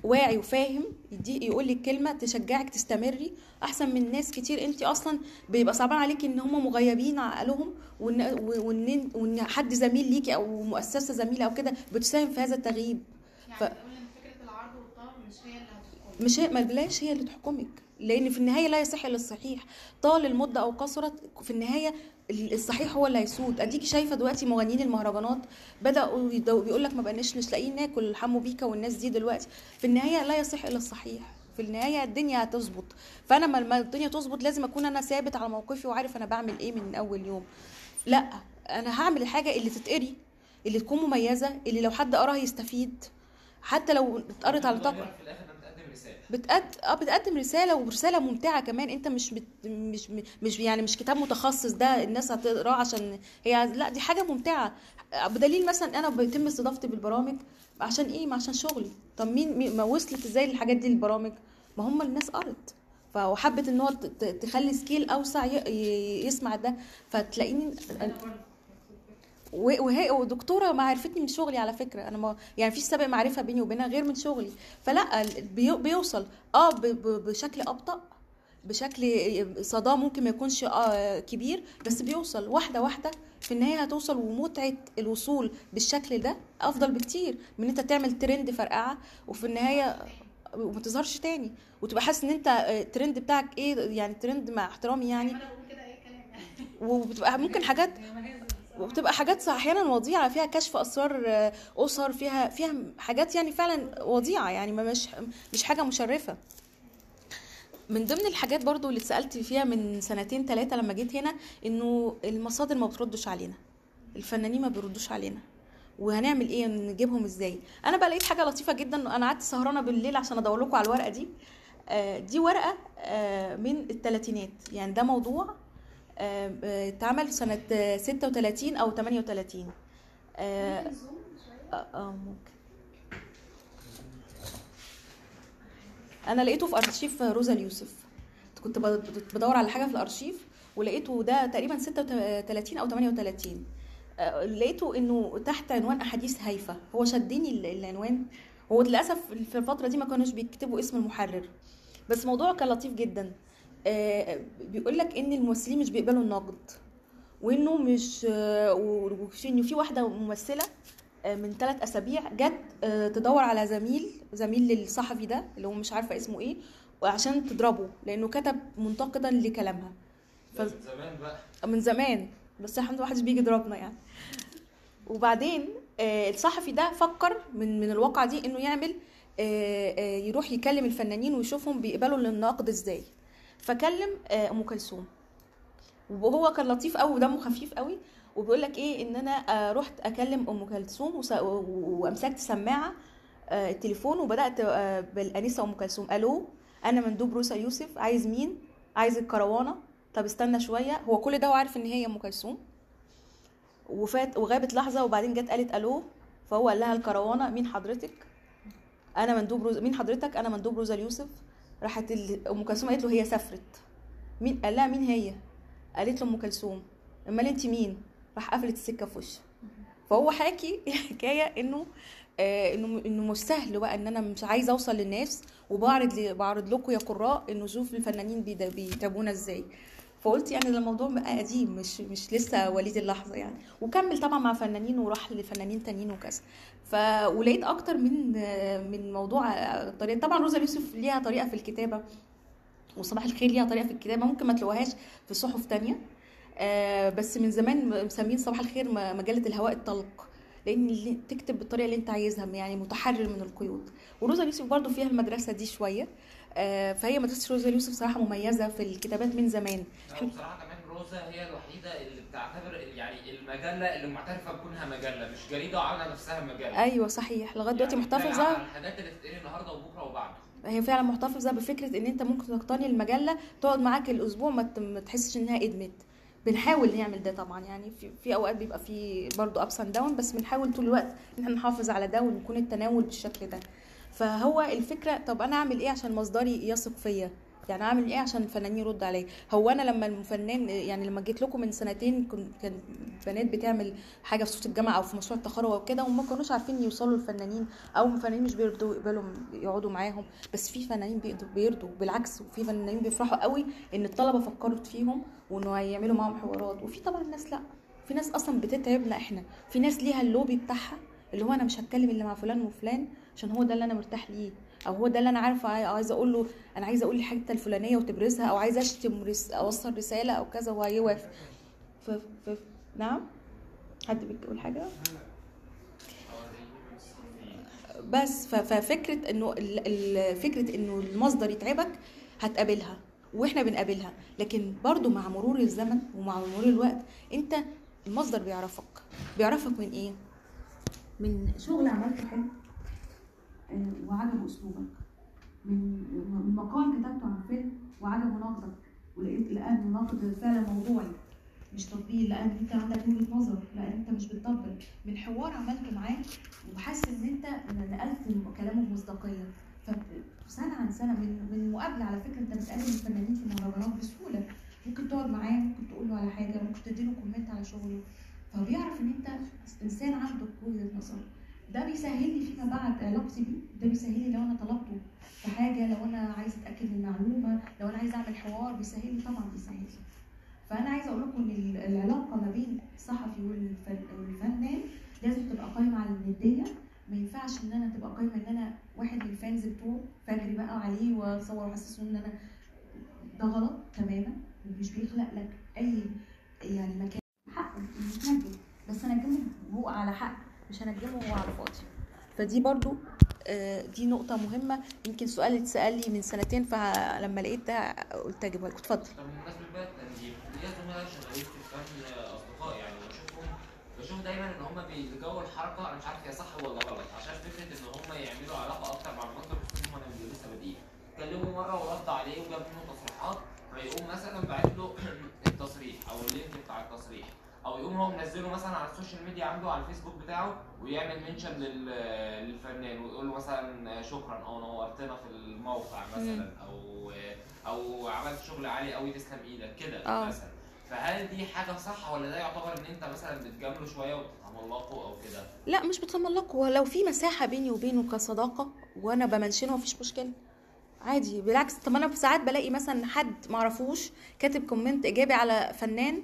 واعي وفاهم يدي يقول لك كلمة تشجعك تستمري أحسن من ناس كتير. انت أصلا بيبقى صعبان عليكي إن هم مغيبين عقلهم وإن وإن وإن حد زميل ليكي أو مؤسسة زميلة أو كده بتساهم في هذا التغييب. يعني ف- فكرة العرض والطلب مش هي اللي هتحكم مش هي ما بلاش هي اللي تحكمك. لأن في النهاية لا يصح إلا الصحيح. طال المدة أو قصرت في النهاية الصحيح هو اللي هيسود. أديكي شايفة دلوقتي مغنيين المهرجانات بدأوا بيقول لك ما بقناش مش لاقيين ناكل حمو بيكا والناس دي دلوقتي. في النهاية لا يصح إلا الصحيح. في النهاية الدنيا هتظبط. فأنا ما- الدنيا تظبط لازم أكون أنا ثابت على موقفي وعارف أنا بعمل إيه من أول يوم. لأ أنا هعمل الحاجة اللي تتقري اللي تكون مميزة اللي لو حد قراها يستفيد. حتى لو اتقرت على طاقة في الآخر أنا بتقدم رساله بتقد... آه بتقدم رسالة ورسالة ممتعة كمان. انت مش بت... مش مش يعني مش كتاب متخصص ده الناس هتقراه عشان هي لا دي حاجة ممتعة. بدليل مثلا أنا بيتم استضافتي بالبرامج عشان إيه؟ عشان شغلي. طب مين, ما وصلت إزاي الحاجات دي للبرامج ما هم الناس قرت. فحبت إن هو تخلي scale أوسع يسمع ده. فتلاقيني وهي ودكتورة ما عرفتني من شغلي على فكرة. أنا ما يعني في سابق معرفة بيني وبينها غير من شغلي. فلا بي- بيوصل. آه بشكل أبطأ. بشكل صداه ممكن ما يكونش آه كبير بس بيوصل. واحدة واحدة في النهاية هتوصل ومتعة الوصول بالشكل ده أفضل بكتير من أنت تعمل ترند فرقعة وفي النهاية وما تظهرش تاني. وتبقى حاسس إن أنت آه، الترند بتاعك إيه؟ يعني ترند مع احترامي يعني. يعني. وبتبقى ممكن حاجات وبتبقى حاجات أحيانا وضيعة فيها كشف أسرار آه، أسر فيها فيها حاجات يعني فعلا وضيعة يعني ما مش مش حاجة مشرفة. من ضمن الحاجات برضو اللي اتسألت فيها من سنتين ثلاثة لما جيت هنا إنه المصادر ما بتردش علينا الفنانين ما بيردوش علينا. وهنعمل إيه؟ نجيبهم إزاي؟ أنا بقى لقيت حاجة لطيفة جدا أنا قعدت سهرانة بالليل عشان أدور لكم على الورقة دي. آه، دي ورقة آه، من الثلاثينات يعني ده موضوع اتعمل سنة آه، 36 أو 38 آه ممكن زوم شوية آه، آه، ممكن. أنا لقيته في أرشيف روزا اليوسف كنت بدور على حاجة في الأرشيف ولقيته ده تقريبا 36 أو 38 آه، لقيته إنه تحت عنوان أحاديث هايفة. هو شدني ال- العنوان. هو للأسف في الفترة دي ما كانوش بيكتبوا اسم المحرر. بس موضوع كان لطيف جدا. آه، بيقول لك إن الممثلين مش بيقبلوا النقد وإنه مش آه، وفي انه في واحدة ممثلة آه، من ثلاث أسابيع جت آه، تدور على زميل زميل للصحفي ده اللي هو مش عارفة اسمه إيه وعشان تضربه لأنه كتب منتقدا لكلامها. ده من زمان بقى. من زمان بس الحمد لله محدش بيجي يضربنا يعني. وبعدين آه، الصحفي ده فكر من من الواقعة دي إنه يعمل آه، آه، يروح يكلم الفنانين ويشوفهم بيقبلوا النقد إزاي. فكلم آه، أم كلثوم. وهو كان لطيف قوي ودمه خفيف قوي وبيقول لك إيه؟ إن أنا آه، رحت أكلم أم كلثوم وأمسكت سماعة آه، التليفون وبدأت بالأنسة أم كلثوم. ألو أنا مندوب روسا يوسف. عايز مين؟ عايز الكروانة. طب استنى شوية. هو كل ده وعارف إن هي أم كلثوم. وفات وغابت لحظة وبعدين جت قالت ألو. فهو قال لها الكروانة. مين حضرتك؟ أنا مندوب روز مين حضرتك؟ أنا مندوب روزا اليوسف راحت أم كلثوم قالت له هي سافرت. مين؟ قال لها مين هي؟ قالت له أم كلثوم. أمال انت مين؟ راح قفلت السكة في وشه فهو حاكي حكاية إنه آه إنه إنه مش سهل بقى إن أنا مش عايزة أوصل للناس وبعرض بعرض لكم يا قراء إنه شوف الفنانين بيتابعونا إزاي. فقلت يعني الموضوع بقى قديم مش مش لسه وليد اللحظة يعني. وكمل طبعا مع فنانين وراح لفنانين تانيين وكذا. ف ولقيت أكتر من من موضوع طريقة طبعا روزا يوسف ليها طريقة في الكتابة وصباح الخير ليها طريقة في الكتابة ممكن ما تلاقوهاش في صحف تانية. آه، بس من زمان مسمين صباح الخير مجلة الهواء الطلق لأن تكتب بالطريقة اللي أنت عايزها يعني متحرر من القيود. وروزا يوسف برضو فيها المدرسة دي شوية. آه، فهي مدرسة روزا يوسف صراحة مميزة في الكتابات من زمان. لا، روزا هي الوحيدة اللي بتعتبر يعني المجلة اللي معترفة بكونها مجلة مش جريدة وعاملة نفسها مجلة. أيوه صحيح. لغايه دلوقتي يعني محتفظه على الحاجات اللي بتتقري النهارده وبكرة وبعده. هي فعلا محتفظه بفكرة إن أنت ممكن تقتني المجلة تقعد معاك الأسبوع ما تحسش إنها إدمت. بنحاول نعمل ده طبعا. يعني في, في أوقات بيبقى في برضه ups and down بس بنحاول طول الوقت إن إحنا نحافظ على ده ونكون التناول بالشكل ده. فهو الفكرة طب أنا أعمل إيه عشان مصدري يثق فيا؟ يعني أعمل إيه عشان الفنانين يرد عليا؟ هو أنا لما الفنان يعني لما جيت لكم من سنتين كان بنات بتعمل حاجة في صوت الجامعة أو في مشروع التخرج أو كده وما كانوش عارفين يوصلوا للفنانين أو الفنانين مش بيرضوا يقبلوا يقعدوا معاهم بس في فنانين بيرضوا, بالعكس وفي فنانين بيفرحوا قوي إن الطلبة فكرت فيهم وإنه هيعملوا معاهم حوارات. وفي طبعا ناس لأ. في ناس أصلا بتتعبنا إحنا. في ناس ليها اللوبي بتاعها اللي هو أنا مش هتكلم إلا مع فلان وفلان عشان هو ده اللي أنا مرتاح ليه أو هو ده اللي أنا عارفه عاي- عايزه أقول له أنا عايزه أقول الحته الفلانيه وتبرزها أو عايزه اشتم رس... اوصل رساله أو كذا وهيوافق ف... ف... نعم؟ حد بيقول حاجة؟ بس ففكرة انه فكرة انه المصدر يتعبك هتقابلها وإحنا بنقابلها لكن برضو مع مرور الزمن ومع مرور الوقت انت المصدر بيعرفك. بيعرفك من إيه؟ من شغل عملته حلو آه، وعجبه أسلوبك. من مقال كتبته عن فيلم وعجبه نقدك ولقيت لقى انه نقد فعلا موضوعي مش تطبيل لأن أنت عندك وجهة نظر لأن أنت مش بتطبل. من حوار عملته معاه وحاسس إن أنت نقلت كلامه بمصداقيه فسنه عن سنة من من مقابلة على فكرة أنت بتقابل الفنانين في المهرجانات بسهولة. ممكن تقعد معاه ممكن تقول له على حاجة ممكن تديله كومنت على شغله. فبيعرف إن أنت إنسان عندك وجهة نظر. ده بيسهل لي فيما بعد علاقتي بيه ده بيسهل لي لو أنا طلبته في حاجة لو أنا عايز أتأكد من معلومه لو أنا عايز أعمل حوار بيسهل لي طبعا بيسهل لي فأنا عايزه أقول لكم إن ال- العلاقة ما بين الصحفي والفن- والفنان لازم تبقى قايمة على النديه ما ينفعش إن أنا تبقى قايمة إن أنا واحد من الفانز بتوعه فاجري بقى عليه واصور واحسسه إن أنا ده غلط تماما مش بيخلق لك أي يعني مكان. حقه بس انجمه هو على حق مش هنجمه هو على فاضي فدي برضو آه، دي نقطة مهمة. يمكن سؤال اتسأل لي من سنتين فلما لقيت ده قلت أجيبها لكم. اتفضل. طب بمناسبة بقى التنظيم زملاء شغالين في أصدقاء. يعني بشوفهم بشوف دايما إن هم بيلجأوا لحركة أنا مش عارف هي صح ولا غلط عشان فكرة إن هم يعملوا علاقة أكتر مع المطرب خصوصا هم اللي لسه بادئين كلمه مرة ورد عليه وجاب منه تصريحات فيقوم مثلا باعت له التصريح أو ال link بتاع التصريح. أو يقوم هو منزله مثلا على ال social media عنده على الفيسبوك بتاعه ويعمل mention للفنان ويقول له مثلا شكرا أو نورتنا في الموقع مثلا أو أو عملت شغل عالي قوي تسلم إيدك كده آه. مثلا. فهل دي حاجة صح ولا ده يعتبر إن أنت مثلا بتجامله شوية وبتتملقه أو كده؟ لا مش بتملق ولو في مساحة بيني وبينه كصداقة وأنا بمنشنه مفيش مشكلة. عادي. بالعكس طب أنا ساعات بلاقي مثلا حد معرفوش كاتب comment إيجابي على فنان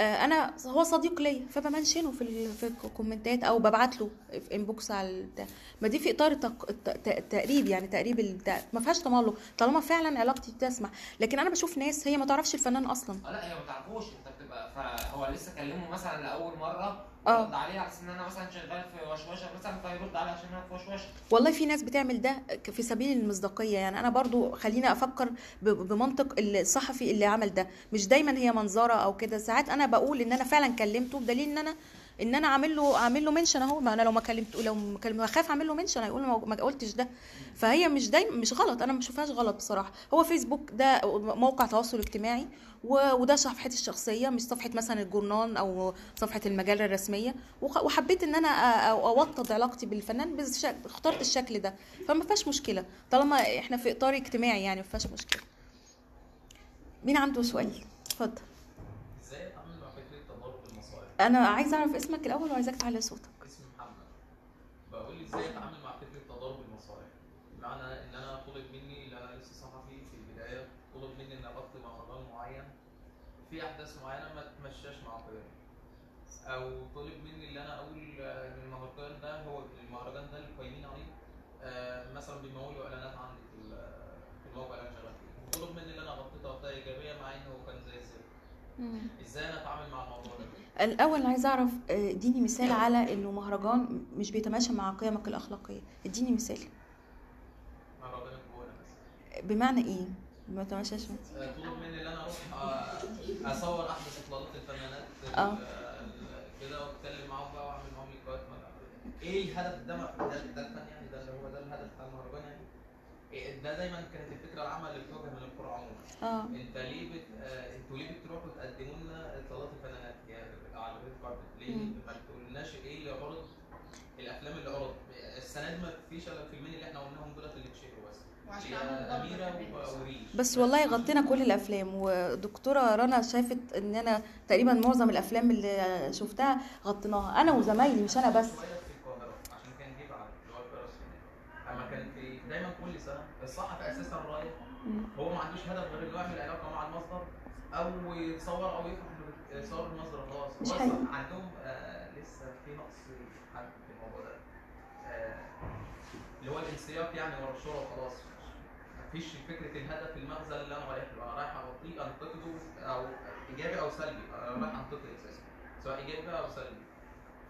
أنا هو صديق ليا فبمنشنه في ال- في الكومنتات أو ببعت له في inbox على البتاع. ما دي في إطار التق- الت- الت- التقريب يعني تقريب البتاع ما فيهاش تملق. طالما فعلا علاقتي تسمح لكن أنا بشوف ناس هي ما تعرفش الفنان أصلا. آه لا هي ما تعرفوش. أنت فهو لسه كلمه مثلا لأول مرة آه. رد عليه على إن أنا مثلا شغال في وشوشة مثلا فيرد عليه عشان أنا في وشوشة. والله في ناس بتعمل ده في سبيل المصداقية. يعني أنا برضو خليني أفكر ب- بمنطق الصحفي اللي عمل ده. مش دايما هي منظرة أو كده. ساعات أنا بقول إن أنا فعلا كلمته بدليل إن أنا إن أنا عامل له عامل له منشن أهو. ما أنا لو ما كلمته لو ما بخاف أعمل له منشن هيقول ما قلتش ده. فهي مش دايما مش غلط. أنا ما بشوفهاش غلط بصراحة. هو فيسبوك ده موقع تواصل اجتماعي. وده صفحتي الشخصية مش صفحة مثلا الجورنان أو صفحة المجلة الرسمية. وحبيت إن أنا أوطد علاقتي بالفنان بس اخترت الشكل ده. فما فيهاش مشكلة طالما إحنا في إطار اجتماعي يعني ما فيهاش مشكلة. مين عنده سؤال؟ اتفضل. إزاي اتعامل مع فكرة تضارب المصالح؟ أنا عايزة أعرف اسمك الأول وعايزاك تعلي صوتك. اسمي محمد. بقول إزاي أتعامل مع فكره تضارب المصالح بمعنى ان أنا طلب مني ان أنا لسه صحفي في البدايه طلب مني ان اغطي مهرجان معين في أحداث معينة ما تمشاش مع قيمي أو طلب مني ان أنا أقول آه، إن المهرجان ده هو المهرجان ده اللي قايمين عليه آه، مثلا بيمولوا إعلانات عندي في ال- في الموقع اللي أنا شغال فيه. طلب مني ان أنا اغطيه تغطيه إيجابية مع إنه هو كان زي الزفت. إزاي أنا أتعامل مع الموضوع ده؟ الأول عايزه أعرف آه، إديني مثال على إنه مهرجان مش بيتماشى مع قيمك الأخلاقية. إديني مثال. مهرجان بس بمعنى إيه؟ ما بيتماشاش مع- آه، طلب مني ان أنا أروح آه، أصور أحدث إطلالات الفنانات. ال- كده وأتكلم معاهم بقى وأعمل معاهم لقاءات إيه الهدف ده؟ ده ده الفن يعني؟ ده اللي هو ده الهدف بتاع المهرجان يعني؟ إيه ده دايما كانت الفكرة العامة اللي بتواجه من القرى عموما آه. أنت ليه بت... آه، أنتوا ليه بتروحوا تقدموا لنا إطلالات الفنانات؟ يعني على الريد كاربت ليه. ما تقولناش إيه اللي عرض؟ الأفلام اللي عرض. السنة دي ما فيش إلا الفيلمين اللي إحنا قلناهم دولت اللي اتشهروا بس. بس والله غطينا كل الأفلام ودكتورة رنا شافت إن أنا تقريبا معظم الأفلام اللي شفتها غطيناها أنا وزمايلي مش أنا بس. عشان كان اللي هو الفيروس هناك أما كان في دايما كل سنة الصحفي أساسا رايح. هو ما عندوش هدف غير إنه يعمل علاقة مع المصدر أو يتصور أو يفرح بصور المصدر خلاص. مش عندهم آه لسه في نقص حد في الموضوع ده. آه اللي هو الانسياق يعني ورا الشهره وخلاص. مفيش فكرة الهدف المغزى اللي أنا رايح له أنا رايح اغطيه انتقده أو إيجابي أو سلبي. أنا رايح انتقد أساسا سواء إيجابي بقى أو سلبي.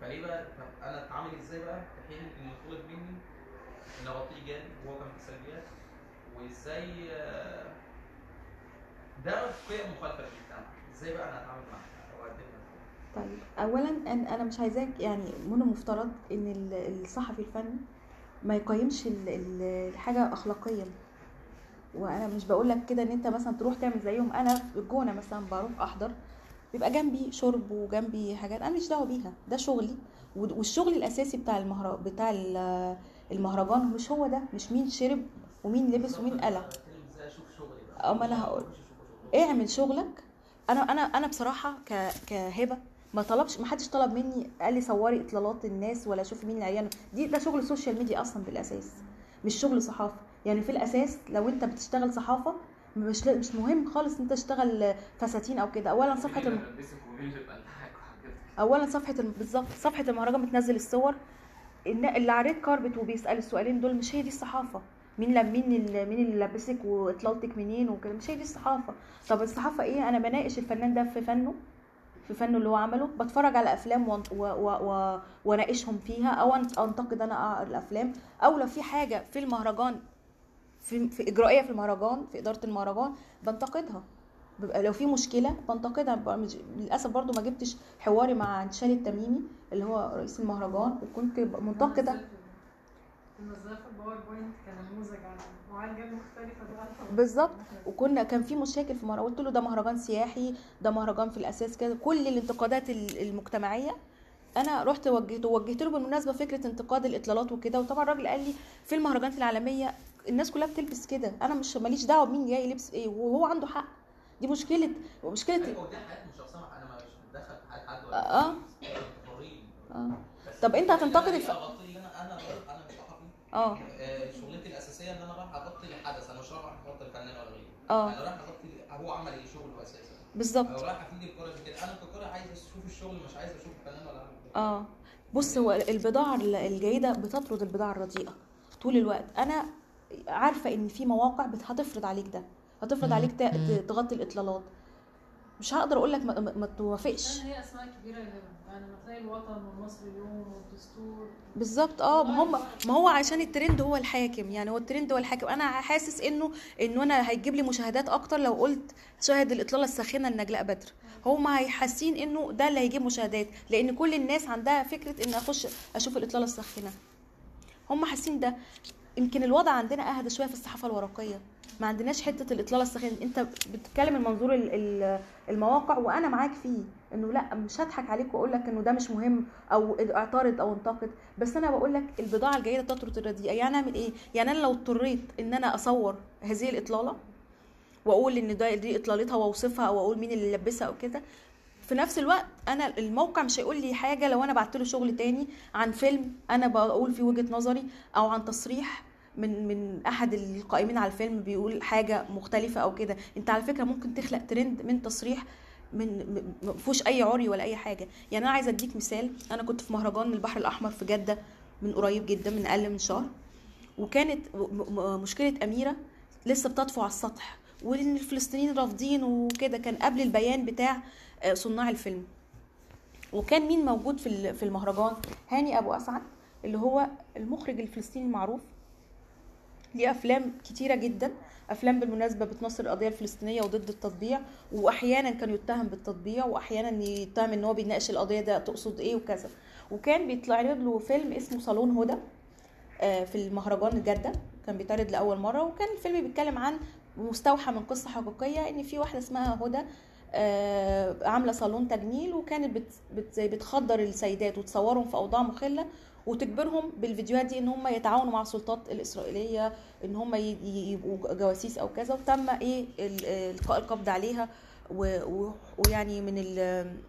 فليه بقى؟ طب أنا أتعامل إزاي بقى؟ في حين إن طلب مني إن اغطيه ايجابي وهو كان في سلبيات وإزاي آه، ده قيم مخالفة للمجتمع. إزاي بقى أنا أتعامل معاها أو اقدمها طيب اولا أنا مش عايزاك يعني من المفترض إن ال- الصحفي الفني ما يقيمش ال- ال- الحاجة اخلاقيا. وأنا مش بقول لك كده إن أنت مثلا تروح تعمل زيهم. أنا في الجونة مثلا بروح أحضر بيبقى جنبي شرب وجنبي حاجات أنا مش دعوة بيها. ده شغلي. والشغل الأساسي بتاع المهر بتاع ال- المهرجان مش هو ده. مش مين شرب ومين لبس ومين قلع. أما أنا هقول. اعمل شغلك. أنا أنا أنا بصراحة كهبة ما طلبش ما حدش طلب مني. قال لي صوري إطلالات الناس ولا شوفي مين العيان. دي ده شغل social media أصلا بالأساس مش شغل صحافة. يعني في الأساس لو أنت بتشتغل صحافة مش مش مهم خالص إن أنت تشتغل فساتين أو كده. اولا صفحة الم... اولا صفحة الم... بالظبط صفحة المهرجان بتنزل الصور. إن اللي على الريد كاربت وبيسأل السؤالين دول مش هي دي الصحافة. مين لم مين اللي مين اللي لبسك وإطلالتك منين وكده؟ مش هي دي الصحافة. طب الصحافة إيه؟ أنا بناقش الفنان ده في فنه في فنه اللي هو عمله. بتفرج على أفلام وأن- و- و- و- وأناقشهم فيها أو أنتقد أنا الأفلام. أو لو في حاجة في المهرجان في, في إجرائية في المهرجان في إدارة المهرجان بنتقدها. بيبقى لو في مشكلة بنتقدها. ببقى مش- للأسف برضو ما جبتش حواري مع انتشال التميمي اللي هو رئيس المهرجان وكنت منتقدة. الباوربوينت كنموذج على مختلفة بقى. بالظبط. وكنا كان في مشاكل في مهرجان قلت له ده مهرجان سياحي ده مهرجان في الأساس كده. كل الانتقادات ال- المجتمعية. أنا رحت وجهت وجهت له بالمناسبة فكرة انتقاد الإطلالات وكده. وطبعا الراجل قال لي في المهرجانات العالمية الناس كلها بتلبس كده. أنا مش ماليش دعوة بمين جاي لبس إيه وهو عنده حق. دي مشكلة مشكلة أيوه ودي حياتهم الشخصيه أنا مش متدخل في حياة حد ولا آه. آه. بس طب أنت هتنتقد الف... الف- أنا أنا أنا صحفي آه. آه، شغلتي الأساسية إن أنا رايح اغطي الحدث أنا مش رايح اغطي الفنان ولا غيره. آه. أنا رايح اغطي هو عمل إيه؟ شغله أساسا. بالظبط. أو رايح أفيد الكورة في كده أنا ككورة عايز أشوف الشغل مش عايز أشوف الفنان ولا إيه. آه. بص هو البضاعة الجيدة بتطرد البضاعة الرديئة طول الوقت. أنا عارفة إن في مواقع هتفرض عليك ده. هتفرض عليك تغطي الإطلالات. مش هقدر أقول لك ما, ما- توافقش. هي أسماء كبيرة يعني لما تلاقي الوطن والمصري اليوم والدستور. بالظبط. آه ما هم ما هو عشان الترند هو الحاكم. يعني هو الترند هو الحاكم. أنا حاسس إنه إنه أنا هيجيب لي مشاهدات أكتر لو قلت شاهد الإطلالة الساخنة لنجلاء بدر. هم هيحاسين إنه ده اللي هيجيب مشاهدات. لأن كل الناس عندها فكرة إن أخش أشوف الإطلالة الساخنة. هم حاسين ده. يمكن الوضع عندنا أهدى شوية في الصحافة الورقية. ما عندناش حتة الإطلالة الساخنة. أنت بتتكلم من منظور ال- ال- المواقع وأنا معاك فيه إنه لأ مش هضحك عليك وأقول لك إنه ده مش مهم أو اعترض أو انتقد. بس أنا بقول لك البضاعة الجيدة تطرد الرديئة. يعني أعمل إيه؟ يعني أنا لو اضطريت إن أنا أصور هذه الإطلالة وأقول إن ده دي إطلالتها وأوصفها أو أقول مين اللي لبسها أو كده في نفس الوقت أنا الموقع مش هيقول لي حاجة لو أنا بعت له شغل تاني عن فيلم أنا بقول فيه وجهة نظري أو عن تصريح من من أحد القائمين على الفيلم بيقول حاجة مختلفة أو كده. أنت على فكرة ممكن تخلق ترند من تصريح من ما فيهوش أي عري ولا أي حاجة. يعني أنا عايزة أديك مثال. أنا كنت في مهرجان البحر الأحمر في جدة من قريب جدا من أقل من شهر. وكانت مشكلة أميرة لسه بتطفو على السطح وإن الفلسطينيين رافضين وكده. كان قبل البيان بتاع آه، صناع الفيلم. وكان مين موجود في في المهرجان؟ هاني أبو أسعد اللي هو المخرج الفلسطيني المعروف. ليه أفلام كتيرة جدا. أفلام بالمناسبة بتنصر القضية الفلسطينية وضد التطبيع واحيانا كان يتهم بالتطبيع واحيانا يتهم إن هو بيناقش القضية ده تقصد إيه وكذا. وكان بيتعرض له فيلم اسمه صالون هدى آه، في المهرجان جده كان بيتعرض لأول مرة وكان الفيلم بيتكلم عن مستوحى من قصة حقيقية إن في واحدة اسمها هدى آه، عاملة صالون تجميل وكانت بت بتخدر السيدات وتصورهم في أوضاع مخلة وتجبرهم بالفيديوهات دي إن هم يتعاونوا مع السلطات الإسرائيلية إن هم يبقوا جواسيس أو كذا وتم إيه ال- إلقاء القبض عليها ويعني من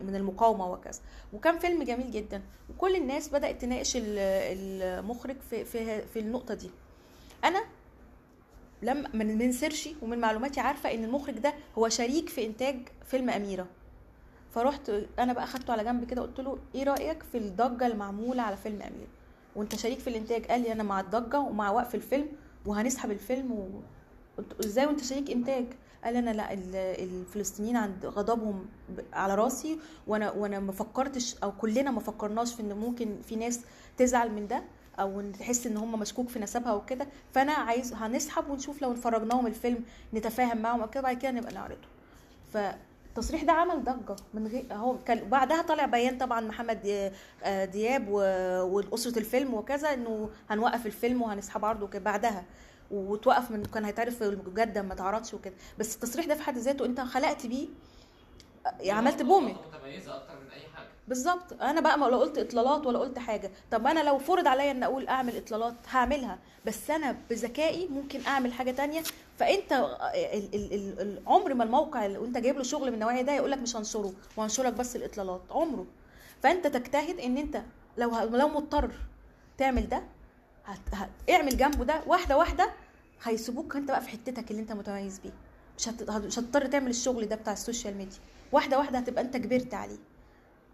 من المقاومة وكذا. وكان فيلم جميل جدا. وكل الناس بدأت تناقش ال- المخرج في في في النقطة دي. أنا من من سيرشي ومن معلوماتي عارفة إن المخرج ده هو شريك في إنتاج فيلم أميرة. فرحت أنا بقى خدته على جنب كده قلت له إيه رأيك في الضجة المعمولة على فيلم أمير؟ وأنت شريك في الإنتاج. قال لي أنا مع الضجة ومع وقف الفيلم وهنسحب الفيلم و... قلت إزاي وأنت شريك إنتاج؟ قال أنا لا ال- الفلسطينيين عند غضبهم على رأسي وأنا وأنا ما فكرتش أو كلنا ما فكرناش في إن ممكن في ناس تزعل من ده أو تحس إن هم مشكوك في نسبها وكده. فأنا عايز هنسحب ونشوف لو فرجناهم الفيلم نتفاهم معاهم أو كده بعد كده نبقى نعرضه. فالتصريح ده عمل ضجة من غير هو كان بعدها طلع بيان طبعا محمد دي- آه دياب واسره الفيلم وكذا إنه هنوقف الفيلم وهنسحب عرضه وكده بعدها. وتوقف من كان هيتعرض في جده ما تعرضش وكده. بس التصريح ده في حد ذاته أنت خلقت بيه آه، عملت بومي. نقطة متميزه أكتر من أي حاجة. بالظبط. أنا بقى ما قلت إطلالات ولا قلت حاجة. طب أنا لو فرض عليا إن أقول أعمل إطلالات هعملها. بس أنا بذكائي ممكن أعمل حاجة تانية فانت عمر ما الموقع اللي انت جايب له شغل من النوعيه ده يقول لك مش هنشره وهنشرك بس الإطلالات عمره. فانت تجتهد ان انت لو لو مضطر تعمل ده هت... هت... اعمل جنبه ده واحدة واحدة هيسيبوك انت بقى في حتتك اللي انت متميز بيه مش. مش هتضطر تعمل الشغل ده بتاع ال social media. واحدة واحدة هتبقى انت كبرت عليه.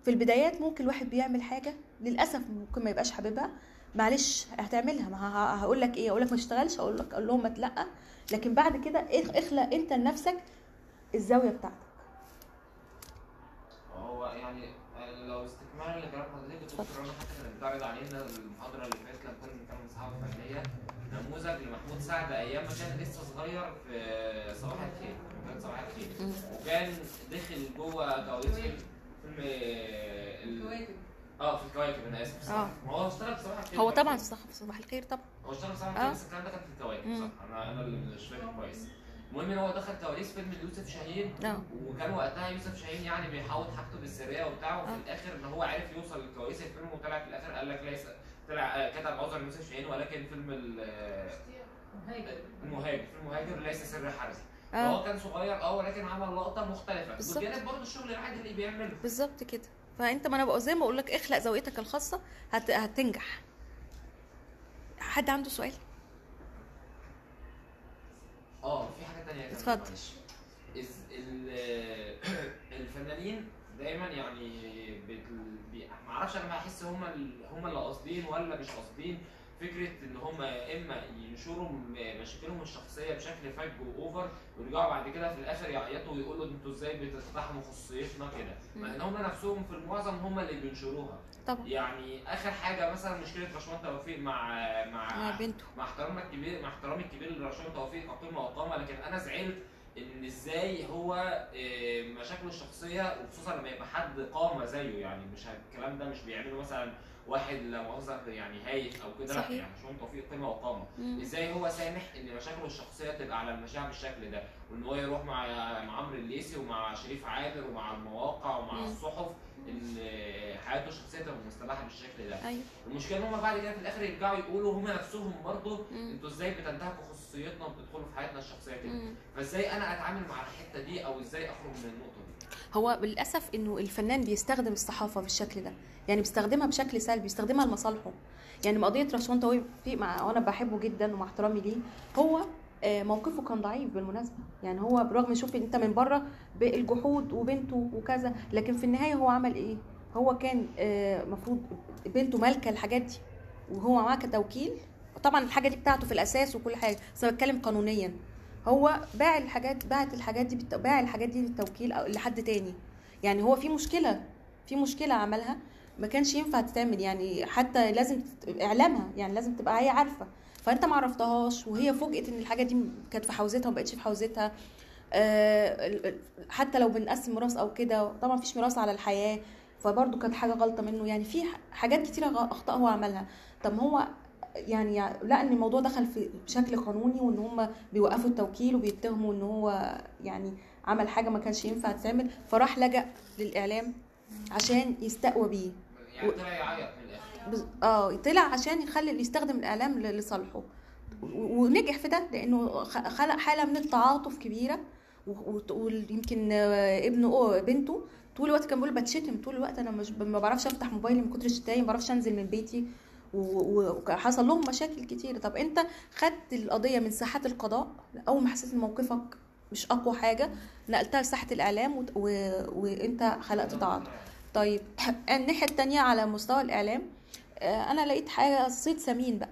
في البدايات ممكن الواحد بيعمل حاجة للأسف ممكن ما يبقاش حاببها معلش هتعملها. ما هقول لك إيه أقول لك ما تشتغلش أقول لك أقول لهم لا لكن بعد كده إخ- اخلق انت لنفسك الزاوية بتاعتك. هو يعني لو استكمالا لكلام حضرتك دكتور رنا حتى كانت بتعرض علينا المحاضرة اللي فاتت لما كنا بنتكلم صحافه فنيه نموذج لمحمود سعد أيام ما كان لسه صغير في صباح الخير. كان صباح الخير. وكان دخل جوه كواليس فيلم فيلم آه، ال- آه في الكواكب أنا آسف صح. ما هو اشتغل في صباح الخير هو. طبعا صح صباح الخير طبعا هو اشتغل في صباح آه. الخير بس الكلام ده كان في الكواكب. صح أنا أنا اللي مش فاكر كويس المهم إن هو دخل كواليس فيلم يوسف شاهين آه وكان وقتها يوسف شاهين يعني بيحاول حاجته بالسريه وبتاع وفي آه. الآخر إن هو عرف يوصل لكواليس الفيلم وطلع في الآخر قال لك ليس طلع كتب عذر يوسف شاهين ولكن فيلم ال- المهاجر فيلم المهاجر ليس سر حرز آه فهو كان صغير آه ولكن عمل لقطة مختلفة بالظبط. برضه الشغل العادي اللي بيعمله بالظبط كده فانت ما أنا بقول زي ما أقول لك اخلق زاويتك الخاصة هت... هتنجح. حد عنده سؤال؟ آه في حاجة تانية اتفضل. الفنانين دايما يعني بت... بي... ما أعرفش أنا بحس هم ال... هم اللي قاصدين ولا مش قاصدين. فكرة إن هم يا إما ينشروا مشاكلهم الشخصية بشكل فج وأوفر ويرجعوا بعد كده في الآخر يعيطوا ويقولوا أنتوا إزاي بتقتحموا خصوصيتنا كده. مع ان هم نفسهم في المعظم هم اللي بينشروها. طبعا. يعني آخر حاجة مثلا مشكلة رشوان توفيق مع مع مع بنته. مع احترامنا الكبير مع احترامي الكبير لرشوان توفيق كقيمه وقامه لكن أنا زعلت إن إزاي هو آه، مشاكله الشخصية وخصوصا لما يبقى حد قامه زيه يعني مش الكلام ده مش بيعمله مثلا واحد لا مؤاخذة يعني هايف أو كده صحيح. يعني رشوان توفيق قيمه وقامه. إزاي هو سامح إن مشاكله الشخصية تبقى على المشاع بالشكل ده وإن هو يروح مع مع عمرو الليثي ومع شريف عامر ومع المواقع ومع مم. الصحف إن حياته الشخصية تبقى مستباحة بالشكل ده أيوه المشكلة إن هم بعد كده في الآخر يرجعوا يقولوا هم نفسهم برضه. أنتوا إزاي بتنتهكوا خصوصيتنا وبتدخلوا في حياتنا الشخصية كده. فإزاي أنا أتعامل مع الحتة دي أو إزاي أخرج من النقطة هو للأسف إنه الفنان بيستخدم الصحافة بالشكل ده. يعني بيستخدمها بشكل سلبي بيستخدمها لمصالحه. يعني قضيه رشوان توفيق مع وأنا بحبه جدا ومع احترامي ليه هو آه، موقفه كان ضعيف بالمناسبة. يعني هو برغم شوف أنت من بره بالجحود وبنته وكذا لكن في النهاية هو عمل إيه؟ هو كان المفروض بنته مالكة الحاجات دي وهو معاه كتوكيل. طبعا الحاجة دي بتاعته في الأساس وكل حاجة بس بتكلم قانونيا. هو باع الحاجات باعت الحاجات دي باع الحاجات دي للتوكيل أو لحد تاني. يعني هو في مشكلة في مشكلة عملها ما كانش ينفع تتعمل. يعني حتى لازم إعلامها يعني لازم تبقى هي عارفة. فأنت ما عرفتهاش وهي فوجئت إن الحاجة دي كانت في حوزتها وما بقتش في حوزتها. آه، حتى لو بنقسم ميراث أو كده طبعا مفيش ميراث على الحياة فبرضه كانت حاجة غلطة منه. يعني في حاجات كتيرة أخطاء هو عملها. طب هو يعني لقى إن الموضوع دخل في بشكل قانوني وإن هم بيوقفوا التوكيل وبيتهموا إن هو يعني عمل حاجة ما كانش ينفع تتعمل فراح لجأ للإعلام عشان يستقوى بيه. يعني طلع يعيط من الآخر. آه طلع عشان يخلي يستخدم الإعلام لصالحه. ونجح في ده لأنه خلق حالة من التعاطف كبيرة. ويمكن ابنه أو بنته طول الوقت كان بيقول بتشتم طول الوقت أنا مش ما بعرفش أفتح موبايلي من كتر الشتايم ما بعرفش أنزل من بيتي. وحصل لهم مشاكل كتير. طب انت خدت القضية من ساحات القضاء؟ أول ما حسيت إن موقفك مش أقوى حاجة نقلتها لساحة الإعلام وت- و... وانت خلقت تعاطف. طيب الناحية التانية على مستوى الإعلام آه، أنا لقيت حاجة صيد سمين بقى.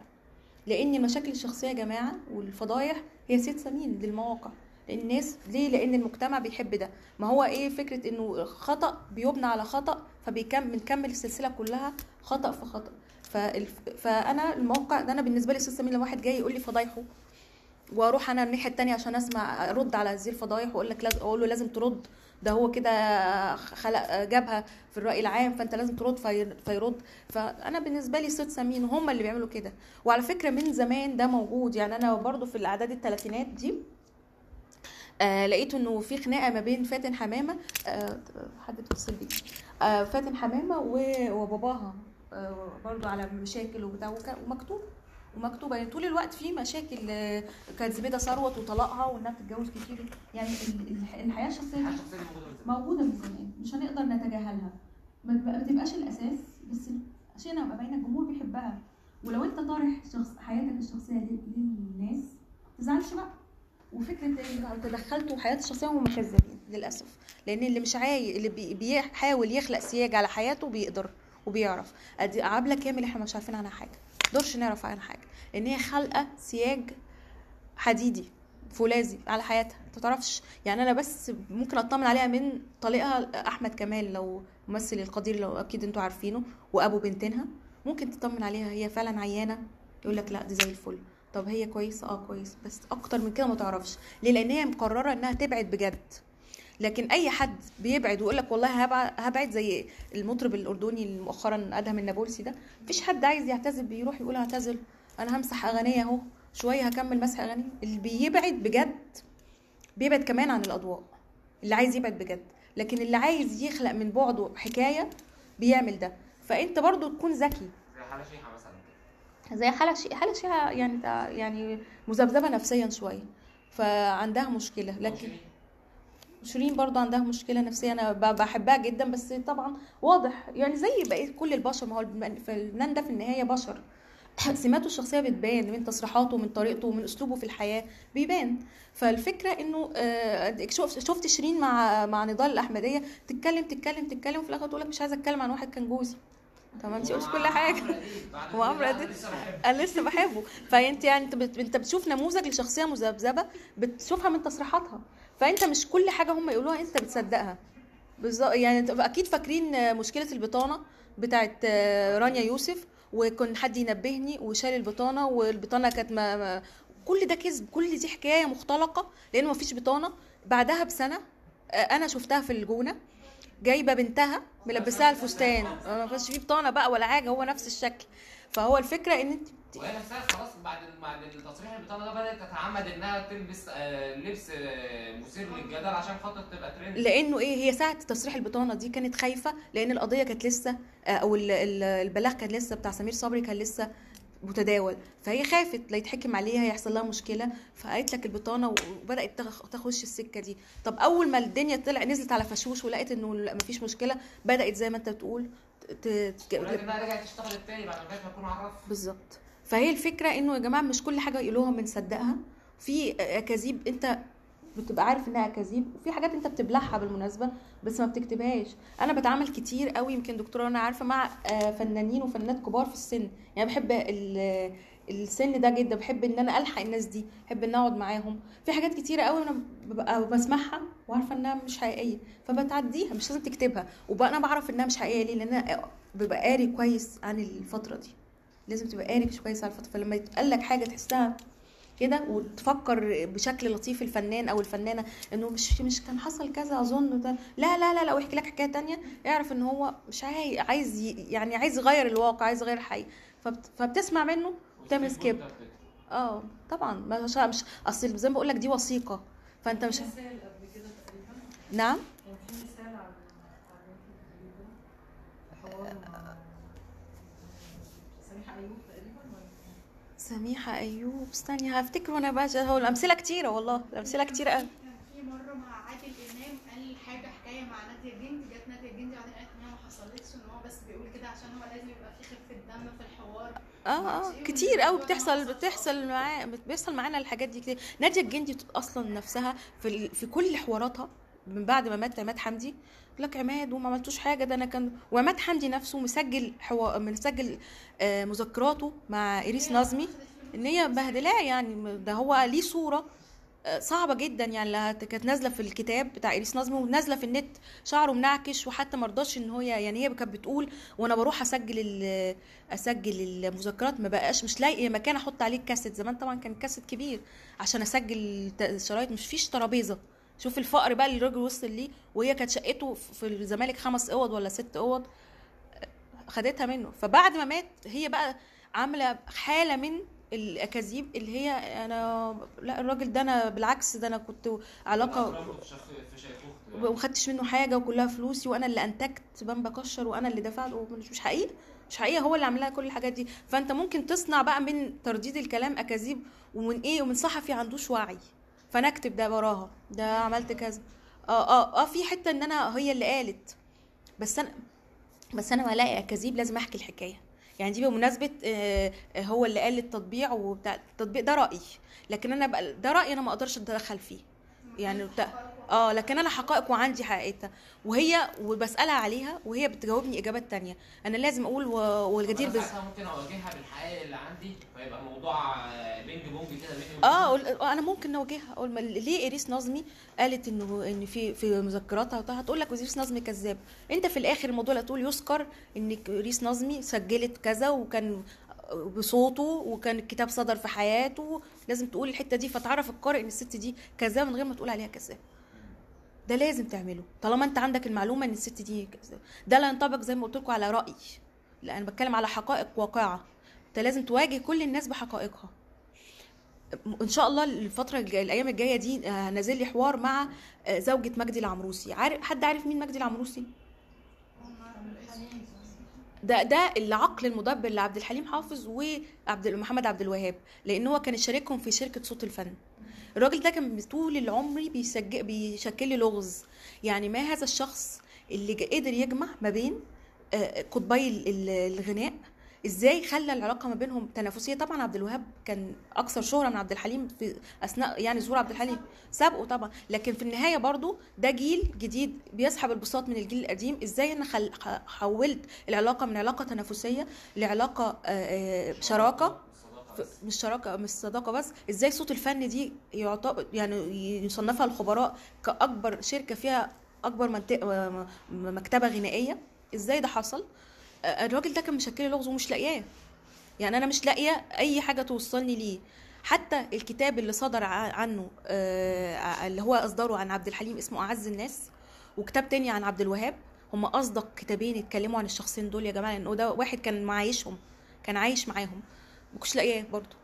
لأن المشاكل الشخصية يا جماعة والفضايح هي صيد سمين للمواقع. الناس ليه؟ لأن المجتمع بيحب ده. ما هو إيه فكرة إنه خطأ بيبنى على خطأ فبيكمل بنكمل السلسلة كلها خطأ في خطأ. فأنا الموقع ده أنا بالنسبة لي صيد سمين لو واحد جاي يقول لي فضايحه وأروح أنا الناحية التانية عشان أسمع أرد على هذه الفضايح وأقول لك لازم أقول له لازم ترد ده هو كده خلق جابها في الرأي العام فأنت لازم ترد في- فيرد. فأنا بالنسبة لي صيد سمين هم اللي بيعملوا كده. وعلى فكرة من زمان ده موجود يعني أنا برضو في الأعداد الثلاثينات دي آه لقيت إنه في خناقة ما بين فاتن حمامة آه حد اتصل بي آه فاتن حمامة وباباها. برضو على مشاكل وبتاع. ومكتوب ومكتوبة يعني طول الوقت في مشاكل آه، كانت زبيدة ثروت وطلاقها وإنها بتتجوز كتير. يعني ال- ال- الحياة الشخصية دي موجودة من زمان. مش هنقدر نتجاهلها. ما تبقاش الأساس. بس عشان أبقى باينة الجمهور بيحبها. ولو أنت طارح شخص حياتك الشخصية لل- للناس ما تزعلش بقى. وفكرة إن تدخلتوا حياة الشخصيه هم كذابين للأسف. لأن اللي مش عاي اللي بي- بيحاول يخلق سياج على حياته بيقدر. وبيعرف. ادي عبله كامل إحنا مش عارفين عنها حاجة. نقدرش نعرف عنها حاجة. لأن هي خالقه سياج حديدي فولاذي على حياتها. انت تعرفش؟ يعني أنا بس ممكن أطمن عليها من طليقها أحمد كمال لو ممثل القدير لو أكيد أنتوا عارفينه وأبو بنتينها ممكن تطمن عليها. هي فعلا عيانة. يقول لك لا دي زي الفل. طب هي كويسة؟ آه كويس. بس أكتر من كده ما تعرفش. ليه؟ لأن هي مقررة إنها تبعد بجد. لكن أي حد بيبعد ويقول لك والله هبع- هبعد زي المطرب الأردني اللي مؤخرا أدهم النابلسي ده مفيش حد عايز يعتزل بيروح يقول هعتزل أنا همسح اغانيه أهو شوية هكمل مسح اغانيه اللي بيبعد بجد بيبعد كمان عن الأضواء اللي عايز يبعد بجد. لكن اللي عايز يخلق من بعده حكاية بيعمل ده. فأنت برضو تكون ذكي. زي حالة شيحة مثلا. زي حالة شي... حالة شيحة يعني يعني مذبذبة نفسيا شوية فعندها مشكلة. لكن شيرين برضو عندها مشكلة نفسية أنا ب- بحبها جدا بس طبعا واضح. يعني زي بقية كل البشر ما هو الفنان ده في النهاية بشر. سماته الشخصية بتبان من تصريحاته ومن طريقته ومن أسلوبه في الحياة بيبان. فالفكرة إنه آه، شفت شيرين مع مع نضال الأحمدية؟ تتكلم تتكلم تتكلم وفي الآخر تقول لك مش عايزة أتكلم عن واحد كان جوزي. طب انت قلت كل حاجة. وعمرو أديب. أنا لسه بحبه. فأنت يعني. أنت بتشوف نموذج لشخصية مذبذبة بتشوفها من تصريحاتها. فانت مش كل حاجة هم يقولوها انت بتصدقها. بالظبط يعني أكيد فاكرين آه، مشكلة البطانة بتاعت آه، رانيا يوسف وكان حد ينبهني وشال البطانة والبطانة كانت ما... كل ده كذب كل دي حكاية مختلقة لأن ما فيش بطانة. بعدها بسنة آه، أنا شفتها في الجونة جايبة بنتها ملبساها الفستان. ما فيش فيه بطانة بقى ولا حاجة هو نفس الشكل. فهو الفكرة إن أنت وهي نفسها خلاص بعد بعد التصريح البطانه ده بدأت تتعمد إنها تلبس آه، لبس آه، مثير للجدل عشان خاطر تبقى ترند لأنه إيه هي ساعة تصريح البطانه دي كانت خايفة لأن القضية كانت لسه آه، أو ال- ال- البلاغ كان لسه بتاع سمير صبري كان لسه متداول. فهي خافت لا يتحكم عليها يحصل لها مشكلة. فقالت لك البطانة وبدأت تخ- تخش السكة دي. طب أول ما الدنيا طلع نزلت على فشوش ولقيت إنه لا مفيش مشكلة بدأت زي ما أنت بتقول ت- ت- ولكنها رجعت تشتغل التاني بعد ما كانت هتكون عرف بالظبط. فهي الفكرة إنه يا جماعة مش كل حاجة يقولوها بنصدقها في أكاذيب أنت بتبقى عارف إنها أكاذيب وفي حاجات أنت بتبلعها بالمناسبة بس ما بتكتبهاش. أنا بتعامل كتير قوي يمكن دكتورة أنا عارفة مع آه، فنانين وفنانات كبار في السن. يعني بحب السن ده جدا بحب إن أنا ألحق الناس دي بحب إن أقعد معاهم. في حاجات كتيرة قوي أنا ببقى بسمعها وعارفة إنها مش حقيقية فبتعديها مش لازم تكتبها. وبقى أنا بعرف إنها مش حقيقية ليه؟ لأن أنا ببقى قاري كويس عن الفترة دي. لازم تبقى قاري كويس على الفترة. فلما يتقال لك حاجة تحسها كده وتفكر بشكل لطيف الفنان أو الفنانة إنه مش مش كان حصل كذا أظن ده. لا لا لا لو يحكي لك حكاية تانية اعرف إن هو مش عاي- عايز يعني عايز يغير الواقع عايز يغير الحقيقة. فبت- فبتسمع منه وتعمل سكيب آه طبعا. مش مش أصل زي ما بقول لك دي وثيقة. فأنت مش مثال قبل كده تقريبا؟ نعم؟ سميحة أيوب تقريبا ولا؟ سميحة أيوب. استني هفتكر وأنا بقى هو الأمثلة كتيرة والله. الأمثلة كتيرة قوي كان في مره مع عادل امام قال حاجة حكايه مع ناديه الجندي جت ناديه الجندي بعدين قالت ان هي ما حصلتش ان هو بس بيقول كده عشان هو لازم يبقى في خفه دم في الحوار آه آه كتير قوي بتحصل بتحصل معاه بيحصل معانا الحاجات دي كتير. ناديه الجندي أصلا نفسها في في كل حواراتها من بعد ما مات عماد حمدي. لك عماد وما عملتوش حاجة ده أنا كان وعماد حمدي نفسه مسجل حوا... مسجل آه مذكراته مع ايريس نظمي إن هي مبهدلاه يعني ده هو ليه صورة. صعبة جدا يعني لها- كانت نازلة في الكتاب بتاع ايريس نظمي ونازلة في النت شعره منعكش وحتى ما رضاش إن هو يعني هي كانت بتقول وأنا بروح أسجل أسجل المذكرات ما بقاش مش لاقي مكان أحط عليه الكاسيت. زمان طبعا كان الكاسيت كبير عشان أسجل الشرايط مش فيش ترابيزة. شوف الفقر بقى اللي الراجل وصل ليه وهي كانت شقته في الزمالك خمس أوض ولا ست أوض خدتها منه. فبعد ما مات هي بقى عاملة حالة من الأكاذيب اللي هي أنا لا الراجل ده أنا بالعكس ده أنا كنت علاقة شيخوخته وما خدتش منه حاجة وكلها فلوسي وأنا اللي أنتجت بان بكشر وأنا اللي دفعت ومش مش حقيقه مش حقيقه هو اللي عامل لها كل الحاجات دي. فأنت ممكن تصنع بقى من ترديد الكلام أكاذيب ومن إيه؟ ومن صحفي عندوش وعي. فأنا أكتب ده وراها ده عملت كذا. آه آه آه في حتة إن أنا هي اللي قالت. بس أنا بس أنا ما الاقي أكاذيب لازم أحكي الحكاية. يعني دي بمناسبة آه، آه، هو اللي قال التطبيع وبتاع التطبيق ده رأيي لكن أنا بقى ده رأيي أنا ما أقدرش أتدخل فيه. يعني بتاع آه لكن أنا حقائق وعندي حقيقتها. وهي وبسألها عليها وهي بتجاوبني إجابات تانية. أنا لازم أقول و- والجدير بس ممكن أواجهها بالحقائق اللي عندي؟ فيبقى موضوع آه، بينج بونج كده بيني آه وبينها. أقول- أنا ممكن نواجهها. أقول ما- ليه إريس نظمي قالت إنه إن في في مذكراتها هتقول لك اريس نظمي كذاب. أنت في الآخر الموضوع اللي هتقول يذكر ان إريس نظمي سجلت كذا وكان بصوته وكان الكتاب صدر في حياته. لازم تقول الحتة دي فتعرف القارئ إن الست دي كذاب من غير ما تقول عليها كذاب. ده لازم تعمله. طالما انت عندك المعلومة ان الست دي ده لا ينطبق زي ما قلت لكم على راي لا أنا بتكلم على حقائق واقعة. انت لازم تواجه كل الناس بحقائقها. إن شاء الله الفترة الأيام الجاية دي آه، نازل لي حوار مع آه، زوجة مجدي العمروسي. عارف حد عارف مين مجدي العمروسي؟ ده ده العقل المدبر لعبد الحليم حافظ وعبد محمد عبد الوهاب. لأن هو كان شاركهم في شركة صوت الفن. الراجل ده كان طول العمر بيسجل بيشكل لي لغز. يعني ما هذا الشخص اللي قدر يجمع ما بين آه، قطبي ال- ال- الغناء؟ إزاي خلى العلاقة ما بينهم تنافسية؟ طبعا عبد الوهاب كان أكثر شهرة من عبد الحليم في أثناء يعني ظهور عبد الحليم سابقه طبعا. لكن في النهاية برضو ده جيل جديد بيسحب البساط من الجيل القديم. إزاي أنا حولت العلاقة من علاقة تنافسية لعلاقة آه، آه، شراكة. مش شراكة مش صداقة بس. إزاي صوت الفن دي يعتبر يعني يصنفها الخبراء كأكبر شركة فيها أكبر منطقه م- مكتبة غنائية؟ إزاي ده حصل؟ آه، الراجل ده كان مشكل لغز ومش لاقياه. يعني أنا مش لاقية أي حاجة توصلني ليه. حتى الكتاب اللي صدر عنه آه، اللي هو اصدره عن عبد الحليم اسمه أعز الناس وكتاب تاني عن عبد الوهاب هم أصدق كتابين يتكلموا عن الشخصين دول يا جماعة لأنه ده واحد كان معايشهم كان عايش معاهم. ما كنتش لاقياه برضه.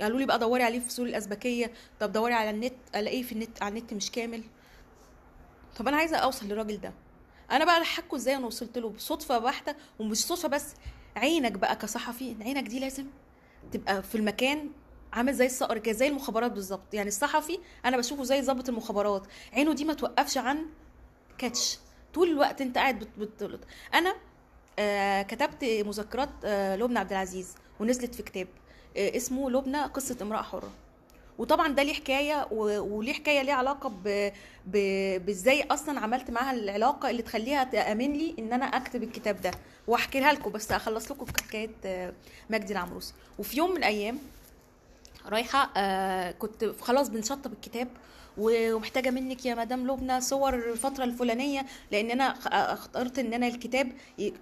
قالوا لي بقى دوري عليه في فصول الازبكيه طب دوري على النت ألاقيه في النت على النت مش كامل. طب أنا عايزة أوصل للراجل ده. أنا بقى احكه إزاي أنا وصلت له؟ بصدفة بحته ومش صدفة بس عينك بقى كصحفي عينك دي لازم تبقى في المكان عامل زي الصقر كده زي المخابرات بالظبط. يعني الصحفي أنا بشوفه زي ضابط المخابرات. عينه دي ما توقفش عن كاتش. طول الوقت أنت قاعد بت... بت... أنا آه كتبت مذكرات آه لبنى عبد العزيز. ونزلت في كتاب آه اسمه لبنى قصة امرأة حرة وطبعا ده ليه حكاية وليه حكاية ليه علاقة. بإزاي أصلا عملت معاها العلاقة اللي تخليها تأمن لي إن أنا أكتب الكتاب ده واحكيها لكم بس اخلص لكم حكاية آه، مجدي العمروسي وفي يوم من الأيام رايحة آه كنت خلاص بنشطب الكتاب ومحتاجة منك يا مدام لبنى صور الفترة الفلانية لأن أنا خ- اخترت إن أنا الكتاب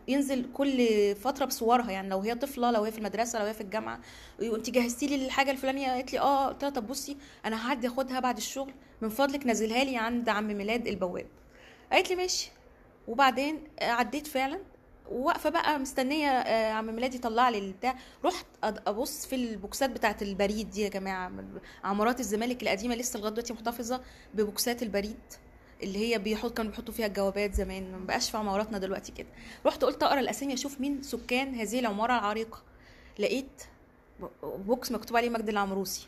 ينزل كل فترة بصورها يعني لو هي طفلة لو هي في المدرسة لو هي في الجامعة. وانت جهزتي لي الحاجة الفلانية قالت لي آه قلت لها طب بصي أنا هعدي أخدها بعد الشغل من فضلك نزلها لي عند عم ميلاد البواب. قالت لي ماشي. وبعدين آه، عديت فعلا. واقفة بقى مستنية آه، عم ميلاد يطلع لي البتاع. رحت أبص في البوكسات بتاعه البريد دي يا جماعة. عمارات الزمالك القديمة لسه لغاية دلوقتي محتفظة ببوكسات البريد اللي هي بيحط كانوا بيحطوا فيها الجوابات زمان. ما بقاش في عماراتنا دلوقتي كده. رحت قلت أقرأ الأسامي أشوف مين سكان هذه العمارة العريقة. لقيت بوكس مكتوب عليه مجد العمروسي.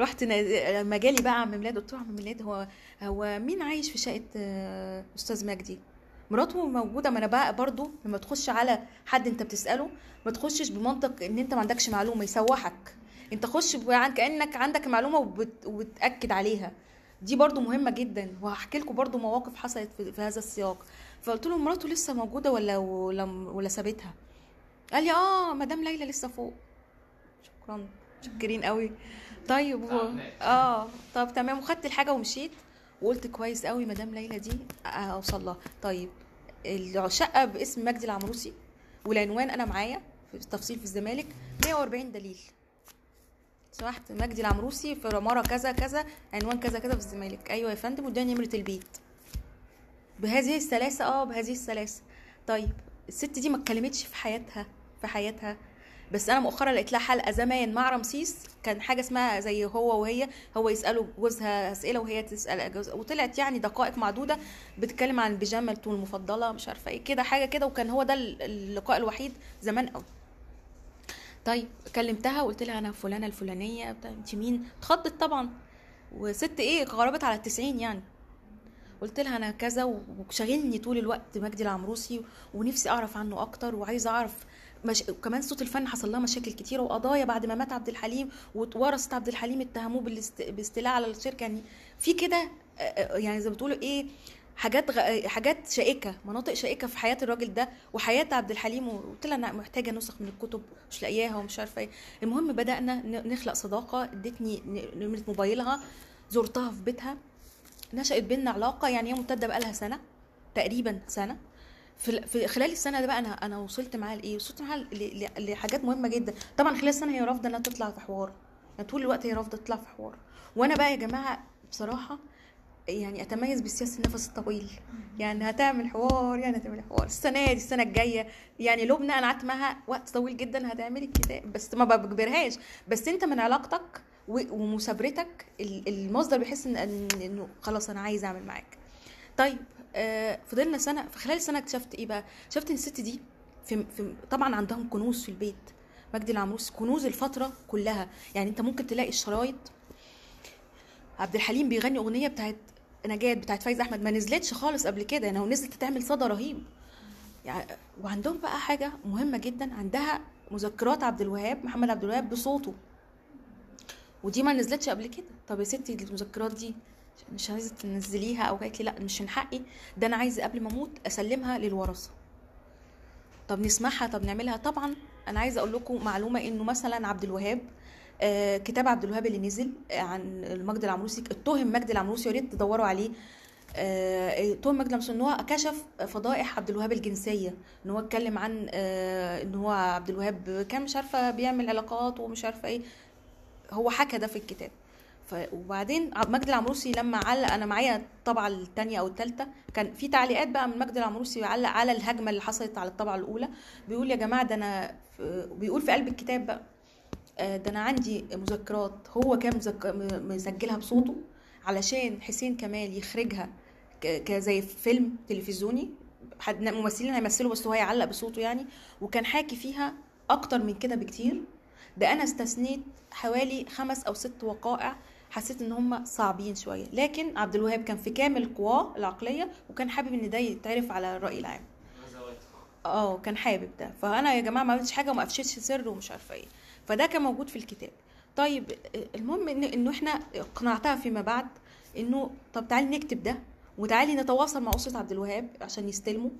رحت لما جالي بقى عم ميلاد قلت له عم ميلاد هو هو مين عايش في شقة آه، أستاذ مجدي؟ مراته موجودة ما أنا بقى برضو لما تخش على حد أنت بتسأله. ما تخشش بمنطق إن أنت ما عندكش معلومة يسوحك. أنت خش عن- كأنك عندك معلومة وبت... وبتأكد عليها. دي برضو مهمة جدا. وهحكي لكم برضو مواقف حصلت في, هذا السياق. فقلت له مراته لسه موجودة ولا ولا, ولا سابتها؟ قال لي آه مدام ليلى لسه فوق. شكرا شكرين قوي. طيب و... آه طب تمام. وخدت الحاجة ومشيت. وقلت كويس قوي مدام ليلى دي أوصل لها. طيب الشقه باسم مجدي العمروسي والعنوان أنا معايا في التفصيل في الزمالك 140 دليل. سمحت مجدي العمروسي في عماره كذا كذا عنوان كذا كذا في الزمالك. أيوه يا فندم واداني نمرة البيت. بهذه السلاسة آه بهذه السلاسة. طيب الست دي ما اتكلمتش في حياتها في حياتها بس أنا مؤخرا لقيت لها حلقة زمان مع رمسيس كان حاجة اسمها زي هو وهي هو يساله جوزها أسئلة وهي تسأل جوزها وطلعت يعني دقائق معدودة بتتكلم عن بيجامته المفضلة مش عارفة إيه كده حاجة كده وكان هو ده اللقاء الوحيد زمان قوي طيب كلمتها وقلت لها أنا فلانة الفلانية بتاع انت مين؟ اتخضت طبعا. وست إيه قربت على التسعين يعني. قلت لها أنا كذا وشاغلني طول الوقت مجدي العمروسي ونفسي أعرف عنه أكتر وعايزة أعرف مش... وكمان صوت الفن حصل لها مشاكل كتيرة وقضايا بعد ما مات عبد الحليم وورثه عبد الحليم اتهموه بالاست... باستيلاء على الشركة. يعني في كده يعني زي ما بتقولوا إيه حاجات غ... حاجات شائكة مناطق شائكة في حياة الراجل ده وحياة عبد الحليم وقلت لها أنا محتاجة نسخ من الكتب مش لاقياها ومش عارفة إيه. المهم بدأنا نخلق صداقة ادتني نمرة موبايلها زرتها في بيتها نشأت بينا علاقة يعني هي ممتدة بقالها سنة تقريبا سنة. في خلال السنة ده بقى أنا أنا وصلت معاها لإيه؟ وصلت معاها لحاجات مهمة جدا. طبعا خلال السنة هي رافضة إنها تطلع في حوار. يعني طول الوقت هي رافضة تطلع في حوار. وأنا بقى يا جماعة بصراحة يعني أتميز بسياسة النفس الطويل. يعني هتعمل حوار يعني هتعمل حوار. السنة دي السنة الجاية. يعني لبنى أنا قعدت معاها وقت طويل جدا هتعملي الكتاب. بس ما بجبرهاش بس أنت من علاقتك ومثابرتك ال- المصدر بيحس ان إنه خلاص أنا عايز أعمل معاك. طيب آه فضلنا سنة في خلال السنة اكتشفت إيه بقى؟ اكتشفت إن الست دي في, في طبعا عندهم كنوز في البيت. مجدي العمروس كنوز الفترة كلها. يعني أنت ممكن تلاقي الشرايط. عبد الحليم بيغني أغنية بتاعت نجاة بتاعت فايز أحمد. ما نزلتش خالص قبل كده. يعني هو نزلت تعمل صدى رهيب. يعني وعندهم بقى حاجة مهمة جدا. عندها مذكرات عبد الوهاب محمد عبد الوهاب بصوته. ودي ما نزلتش قبل كده. طب يا ستي المذكرات دي مش عايزة تنزليها أو قالت لي لأ مش من حقي. ده أنا عايزة قبل ما أموت أسلمها للورثة. طب نسمعها طب نعملها. طبعا أنا عايزة أقول لكم معلومة إنه مثلا عبد الوهاب آه، كتاب عبد الوهاب اللي نزل عن مجدي العمروسي اتهم مجدي العمروسي يا ريت تدوروا عليه. آه، اتهم مجدي العمروسي إن هو كشف فضائح عبد الوهاب الجنسية إن هو اتكلم عن آه، إن هو عبد الوهاب كان مش عارفة بيعمل علاقات ومش عارفة إيه. هو حكى ده في الكتاب. وبعدين مجدي العمروسي لما علق أنا معايا الطبعة الثانية أو الثالثه كان في تعليقات بقى من مجدي العمروسي بيعلق على الهجمة اللي حصلت على الطبعة الأولى بيقول يا جماعة ده أنا. بيقول في قلب الكتاب بقى آه، ده أنا عندي مذكرات هو كان مسجلها بصوته علشان حسين كمال يخرجها. كزي فيلم تلفزيوني حد ممثلين هيمثلوا بس هو هيعلق بصوته يعني وكان حاكي فيها أكتر من كده بكتير ده أنا استثنيت حوالي خمس أو ست وقائع حسيت إن هم صعبين شوية. لكن عبد الوهاب كان في كامل قواه العقلية وكان حابب إن ده يتعرف على الرأي العام. آه كان حابب ده. فأنا يا جماعة ما عملتش حاجة وما افشيتش سر ومش عارفة إيه. فده كان موجود في الكتاب. طيب المهم ان انه إحنا اقنعتها فيما بعد إنه طب تعالي نكتب ده وتعالي نتواصل مع اسره عبد الوهاب عشان يستلموا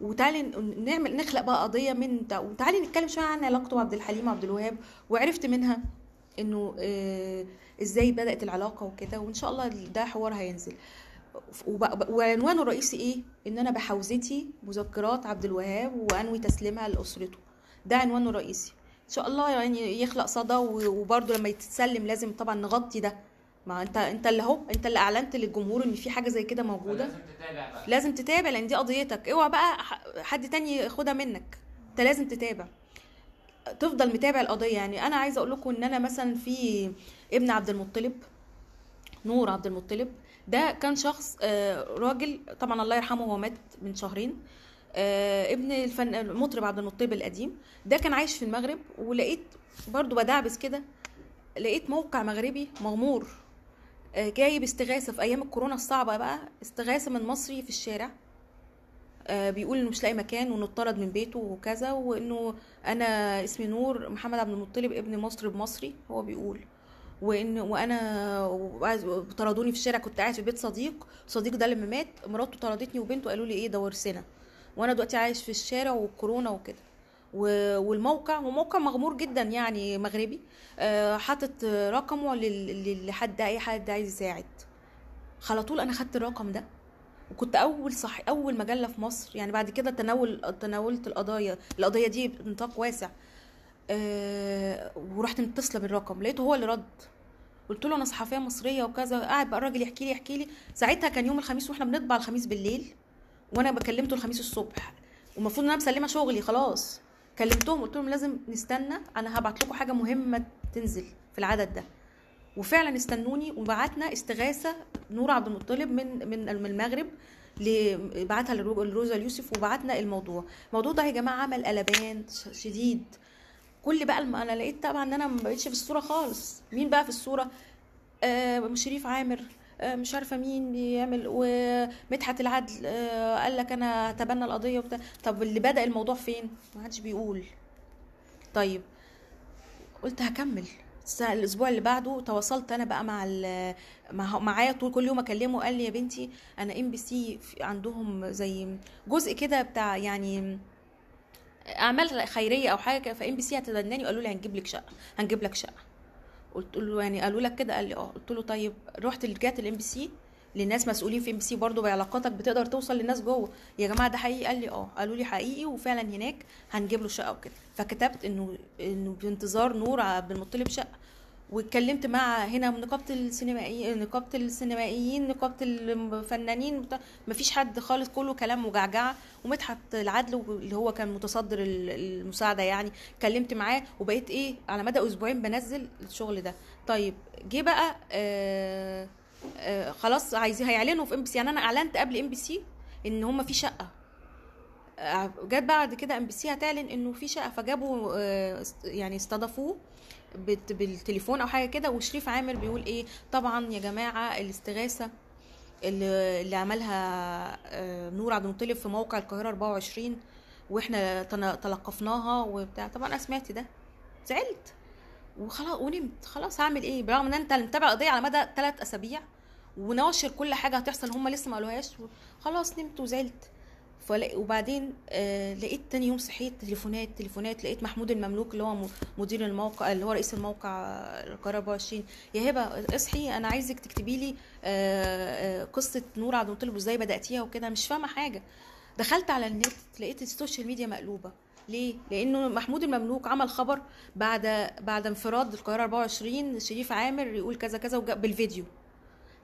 وتعالي نعمل نخلق بقى قضية من وتعالي نتكلم شوية عن علاقته بعبد الحليم وعبد الوهاب وعرفت منها إنه آه إزاي بدأت العلاقة وكده وإن شاء الله ده حوار هينزل. وعنوانه الرئيسي إيه؟ إن أنا بحوزتي مذكرات عبد الوهاب وأنوي تسليمها لأسرته. ده عنوانه الرئيسي. إن شاء الله يعني يخلق صدى و- وبرضه لما يتسلم لازم طبعا نغطي ده. ما أنت أنت اللي أهو أنت اللي أعلنت للجمهور إن في حاجة زي كده موجودة. لازم تتابع بقى. لازم تتابع لأن دي قضيتك. اوعى بقى حد تاني ياخدها منك. أنت لازم تتابع. تفضل متابع القضية. يعني أنا عايزة أقول لكم إن أنا مثلا في ابن عبد المطلب نور عبد المطلب ده كان شخص آه، راجل طبعا الله يرحمه هو مات من شهرين آه، ابن الفن المطرب عبد المطلب القديم. ده كان عايش في المغرب ولقيت برضو بدعبس كده لقيت موقع مغربي مغمور آه، جايب استغاثة في أيام الكورونا الصعبة بقى استغاثة من مصري في الشارع. بيقول إنه مش لاقي مكان وإنه اتطرد من بيته وكذا وإنه أنا اسمي نور محمد عبد المطلب ابن مطرب مصري هو بيقول. وان وأنا طردوني في الشارع كنت قاعد في بيت صديق صديق ده لما مات مراته طردتني وبنته قالوا لي إيه ده ورثنا. وأنا دلوقتي عايش في الشارع والكورونا وكده. والموقع هو موقع مغمور جدا يعني مغربي آه، حاطط رقمه لحد أي حد عايز يساعد. على طول أنا خدت الرقم ده. وكنت أول صح أول مجلة في مصر يعني بعد كده تناول تناولت القضايا. القضية دي بنطاق واسع. أه ورحت متصلة بالرقم. لقيته هو اللي رد. قلت له أنا صحفية مصرية وكذا. قاعد بقى الراجل يحكي لي يحكي لي. ساعتها كان يوم الخميس وإحنا بنطبع الخميس بالليل وأنا بكلمته الخميس الصبح. والمفروض إن أنا مسلمة شغلي خلاص. كلمتهم قلت لهم لازم نستنى. أنا هبعت لكم حاجة مهمة تنزل في العدد ده. وفعلا استنوني وبعتنا استغاثة نور عبد المطلب من من المغرب بعتها لرو- لروزا اليوسف وبعتنا الموضوع. الموضوع ده يا جماعة عمل قلبان شديد. كل بقى الم... أنا لقيت طبعا إن أنا ما بقتش في الصورة خالص. مين بقى في الصورة؟ آه شريف عامر. آه مش عارفة مين بيعمل ومدحت العدل. آه قال لك أنا هتبنى القضية وبتاع. طب اللي بدأ الموضوع فين؟ ما حدش بيقول. طيب قلت هكمل. الأسبوع اللي بعده تواصلت أنا بقى مع معايا طول كل يوم أكلمه قال لي يا بنتي أنا إم بي سي عندهم زي جزء كده بتاع يعني أعمال خيرية أو حاجة فإم بي سي هتتبناني وقالوا لي هنجيب لك شقة هنجيب لك شقة. قلت له يعني قالوا لك كده قال لي آه. قلت له طيب رحت لجهه الام بي سي للناس مسؤولين في ام سي برضه بعلاقاتك بتقدر توصل للناس جوه. يا جماعة ده حقيقي؟ قال لي آه. قالوا لي حقيقي وفعلا هناك هنجيب له شقة وكده. فكتبت إنه إنه بانتظار نور عبد المطلب شقه واتكلمت مع هنا نقابة السينمائيين نقابة السينمائيين نقابة الفنانين مفيش حد خالص كله كلام مجعجعة ومدحت العدل اللي هو كان متصدر ال- المساعدة يعني. كلمت معاه وبقيت إيه على مدى أسبوعين بنزل الشغل ده. طيب جه بقى آه آه خلاص عايزين هيعلنوا في إم بي سي. يعني أنا أعلنت قبل إم بي سي إن هم في شقة. آه، جت بعد كده إم بي سي هتعلن إنه في شقة. فجابوا آه، يعني استضافوه بالتليفون أو حاجة كده. وشريف عامر بيقول إيه طبعا يا جماعة الاستغاثة اللي, اللي عملها نور عبد المطلب في موقع القاهرة 24 وإحنا تلقفناها وبتاع. طبعا أنا سمعت ده. زعلت. وخلاص ونمت. خلاص هعمل إيه؟ برغم إن انت متابع قضية على مدى ثلاث أسابيع وناشر كل حاجة هتحصل هم لسه ما قالوهاش. خلاص نمت وزعلت. وبعدين آه لقيت تاني يوم صحيت تليفونات تليفونات لقيت محمود المملوك اللي هو مدير الموقع اللي هو رئيس الموقع القاهره 24 يا هبة اصحي أنا عايزك تكتبي لي آه آه قصة نور عبد المطلب وإزاي بدأتيها وكده. مش فاهمة حاجة. دخلت على النت لقيت ال social media مقلوبة. ليه؟ لأنه محمود المملوك عمل خبر بعد بعد انفراد القاهرة 24 شريف عامر يقول كذا كذا بالفيديو.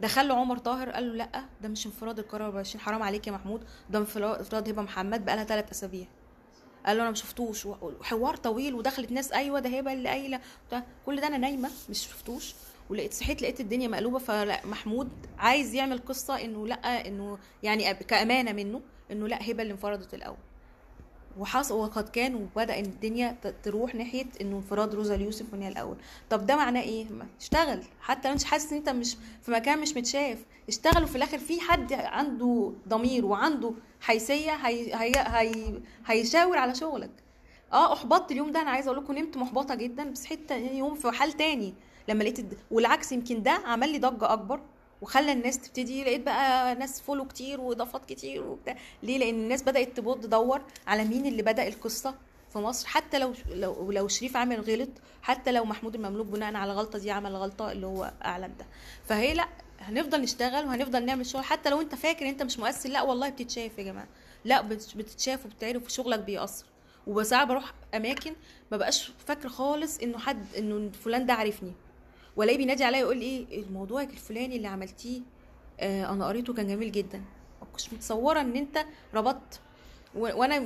دخل له عمر طاهر قال له لأ ده مش انفراد القاهره 24 حرام عليك يا محمود ده انفراد هبة محمد بقالها ثلاث أسابيع قال له أنا ما شفتوش وحوار طويل ودخلت ناس أيوه ده هبة اللي قايلة. كل ده أنا نايمة مش شفتوش ولقيت صحيت لقيت الدنيا مقلوبة فلا محمود عايز يعمل قصة إنه لأ إنه يعني كأمانة منه إنه لأ هبة اللي انفردت الأول وحصل وقد كان وبدأ الدنيا تروح ناحية إنه انفراد روزا اليوسف من هي الأول. طب ده معناه إيه؟ اشتغل. حتى لو انت حاسس إن أنت مش في مكان مش متشاف. اشتغل وفي الآخر في حد عنده ضمير وعنده حيثية هي هي هي هيشاور على شغلك. آه أحبطت اليوم ده. أنا عايزة أقول لكم نمت محبطة جدا. بس تاني يوم في حال تاني. لما لقيت الد... والعكس يمكن ده عمل لي ضجة أكبر. وخلى الناس تبتدي لقيت بقى ناس فولو كتير وإضافات كتير وبتاع. ليه؟ لأن الناس بدأت تبص تدور على مين اللي بدأ القصة في مصر. حتى لو لو لو شريف عامل غلط حتى لو محمود المملوك بناء على غلطة دي عمل غلطة اللي هو أعلن ده. فهي لأ هنفضل نشتغل وهنفضل نعمل شغل. حتى لو أنت فاكر أنت مش مؤثر لأ والله بتتشاف يا جماعة. لأ بت- بتتشاف وبتعرف وشغلك بيأثر. وساعات بروح أماكن ما بقاش فاكره خالص إنه حد إنه فلان ده عارفني. والاقيه بينادي عليا يقول لي إيه الموضوع الفلاني اللي عملتيه؟ آه أنا قريته كان جميل جدا. ما كنتش متصورة إن أنت ربطت. وأنا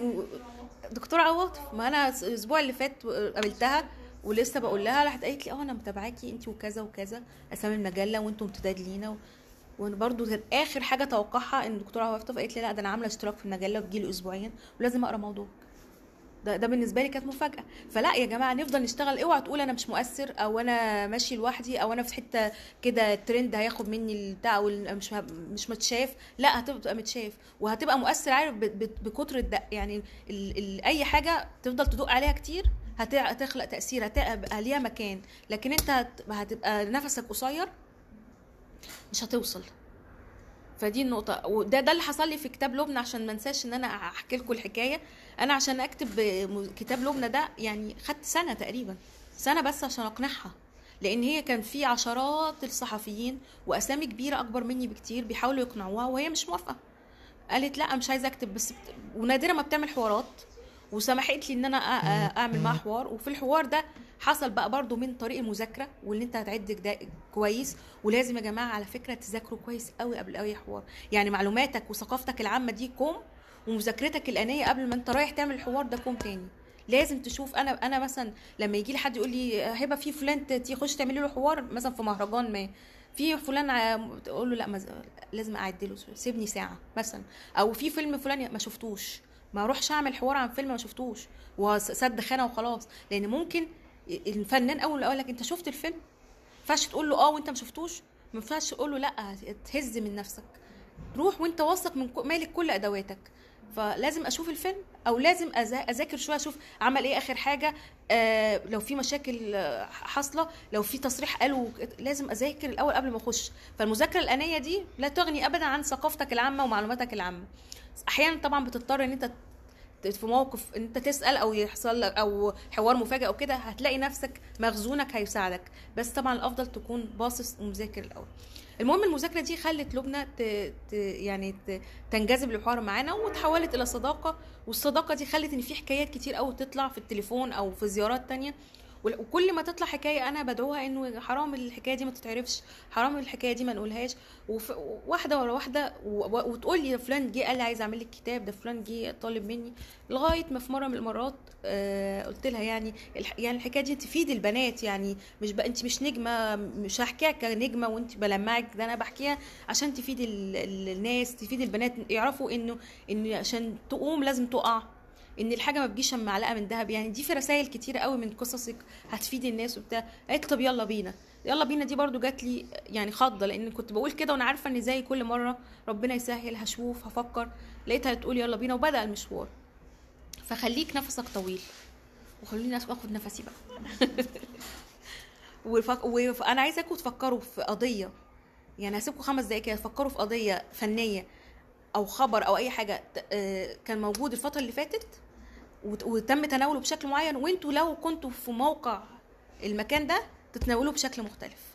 دكتورة عواطف ما أنا الأسبوع اللي فات قابلتها ولسه بقول لها راحت قالت لي آه أنا متابعاكي انت وكذا وكذا أسامي المجلة وأنتم امتداد لينا. وأنا برضو كانت آخر حاجة اتوقعها إن الدكتوره عواطف قالت لي لا ده أنا عاملة اشتراك في المجلة بتجيلي اسبوعيا ولازم أقرأ موضوع ده ده بالنسبة لي كانت مفاجأة. فلا يا جماعة نفضل نشتغل. اوعى تقول أنا مش مؤثر أو أنا ماشي لوحدي أو أنا في حتة كده ترند هياخد مني البتاع مش مش متشاف. لا هتبقى متشاف وهتبقى مؤثر عارف بكتر الدق يعني ال ال أي حاجة تفضل تدق عليها كتير هت- هتخلق تأثير هتبقى ليها مكان. لكن أنت هت- هتبقى نفسك قصير مش هتوصل. فدي النقطة. وده ده اللي حصل لي في كتاب لبنى عشان ما انساش إن أنا أحكي لكم الحكاية. أنا عشان أكتب كتاب لبنى ده يعني خدت سنة تقريبا سنة بس عشان أقنعها. لأن هي كان في عشرات الصحفيين وأسامي كبيرة أكبر مني بكتير بيحاولوا يقنعوها وهي مش موافقة. قالت لا مش عايزة أكتب بس بت... ونادرا ما بتعمل حوارات. وسمحت لي إن أنا أعمل معاها حوار. وفي الحوار ده حصل بقى برضو من طريق المذاكرة واللي أنت هتعد ده كويس. ولازم يا جماعة على فكرة تذاكروا كويس قوي قبل أي حوار. يعني معلوماتك وثقافتك العامة دي كوم ومذاكرتك الآنية قبل ما أنت رايح تعمل الحوار ده كوم تاني. لازم تشوف. أنا أنا مثلا لما يجي لي حد يقول لي هبه في فلان تخش تعملي له حوار مثلا في مهرجان ما في فلان تقول له لا مز... لازم اعدله سيبني ساعة مثلا. أو في فيلم فلان ما شفتوش ما أروحش أعمل حوار عن فيلم ما شفتوش وسد خانة وخلاص. لأن ممكن الفنان أول يقول لك أنت شفت الفيلم؟ ينفعش تقول له آه وأنت ما شفتوش. ما ينفعش تقول له لا تهز من نفسك. روح وأنت واثق من مالك كل أدواتك. فلازم أشوف الفيلم أو لازم أذاكر شوية أشوف عمل إيه آخر حاجة. آه لو في مشاكل آه، حاصلة لو في تصريح قاله لازم أذاكر الأول قبل ما أخش. فالمذاكرة الانيه دي لا تغني ابدا عن ثقافتك العامة ومعلوماتك العامة. أحيانا طبعا بتضطر إن أنت في موقف ان انت تسأل أو يحصل لك أو حوار مفاجئ أو كده هتلاقي نفسك مخزونك هيساعدك. بس طبعا الأفضل تكون باصص ومذاكر الأول. المهم المذاكرة دي خلت لبنى ت... ت... يعني ت... تنجذب للحوار معانا وتحولت إلى صداقة والصداقة دي خلت إن في حكايات كتير قوي تطلع في التليفون أو في زيارات تانية. وكل ما تطلع حكاية أنا بدعوها إنه حرام الحكاية دي ما تتعرفش حرام الحكاية دي ما نقولهاش. واحدة ورا واحدة وتقول لي فلان جه قال لي عايز أعمل لك كتاب ده فلان جه طالب مني لغاية ما في مرة من المرات آه قلت لها يعني. يعني الحكاية دي تفيد البنات يعني مش. أنت مش نجمة مش هحكيها كنجمة وأنت بلمعك ده أنا بحكيها عشان تفيد ال... ال- الناس تفيد البنات يعرفوا إنه ان عشان تقوم لازم تقع إن الحاجة ما بتجيش من معلقة من ذهب. يعني دي في رسائل كتيره قوي من قصصك هتفيد الناس وبتاع. قالت طب يلا بينا. يلا بينا دي برضو جات لي يعني خضة لأن كنت بقول كده وأنا عارفة إن زي كل مرة ربنا يسهل هشوف هفكر. لقيتها تقول يلا بينا وبدأ المشوار. فخليك نفسك طويل وخليني اخد نفسي بقى. وفك... وأنا عايزاكم تفكروا في قضية. يعني هسيبكم خمس دقايق كده تفكروا في قضية فنية أو خبر أو أي حاجة آه، كان موجود الفترة اللي فاتت؟ وتم تناوله بشكل معين وانتوا لو كنتوا في موقع المكان ده تتناولوه بشكل مختلف.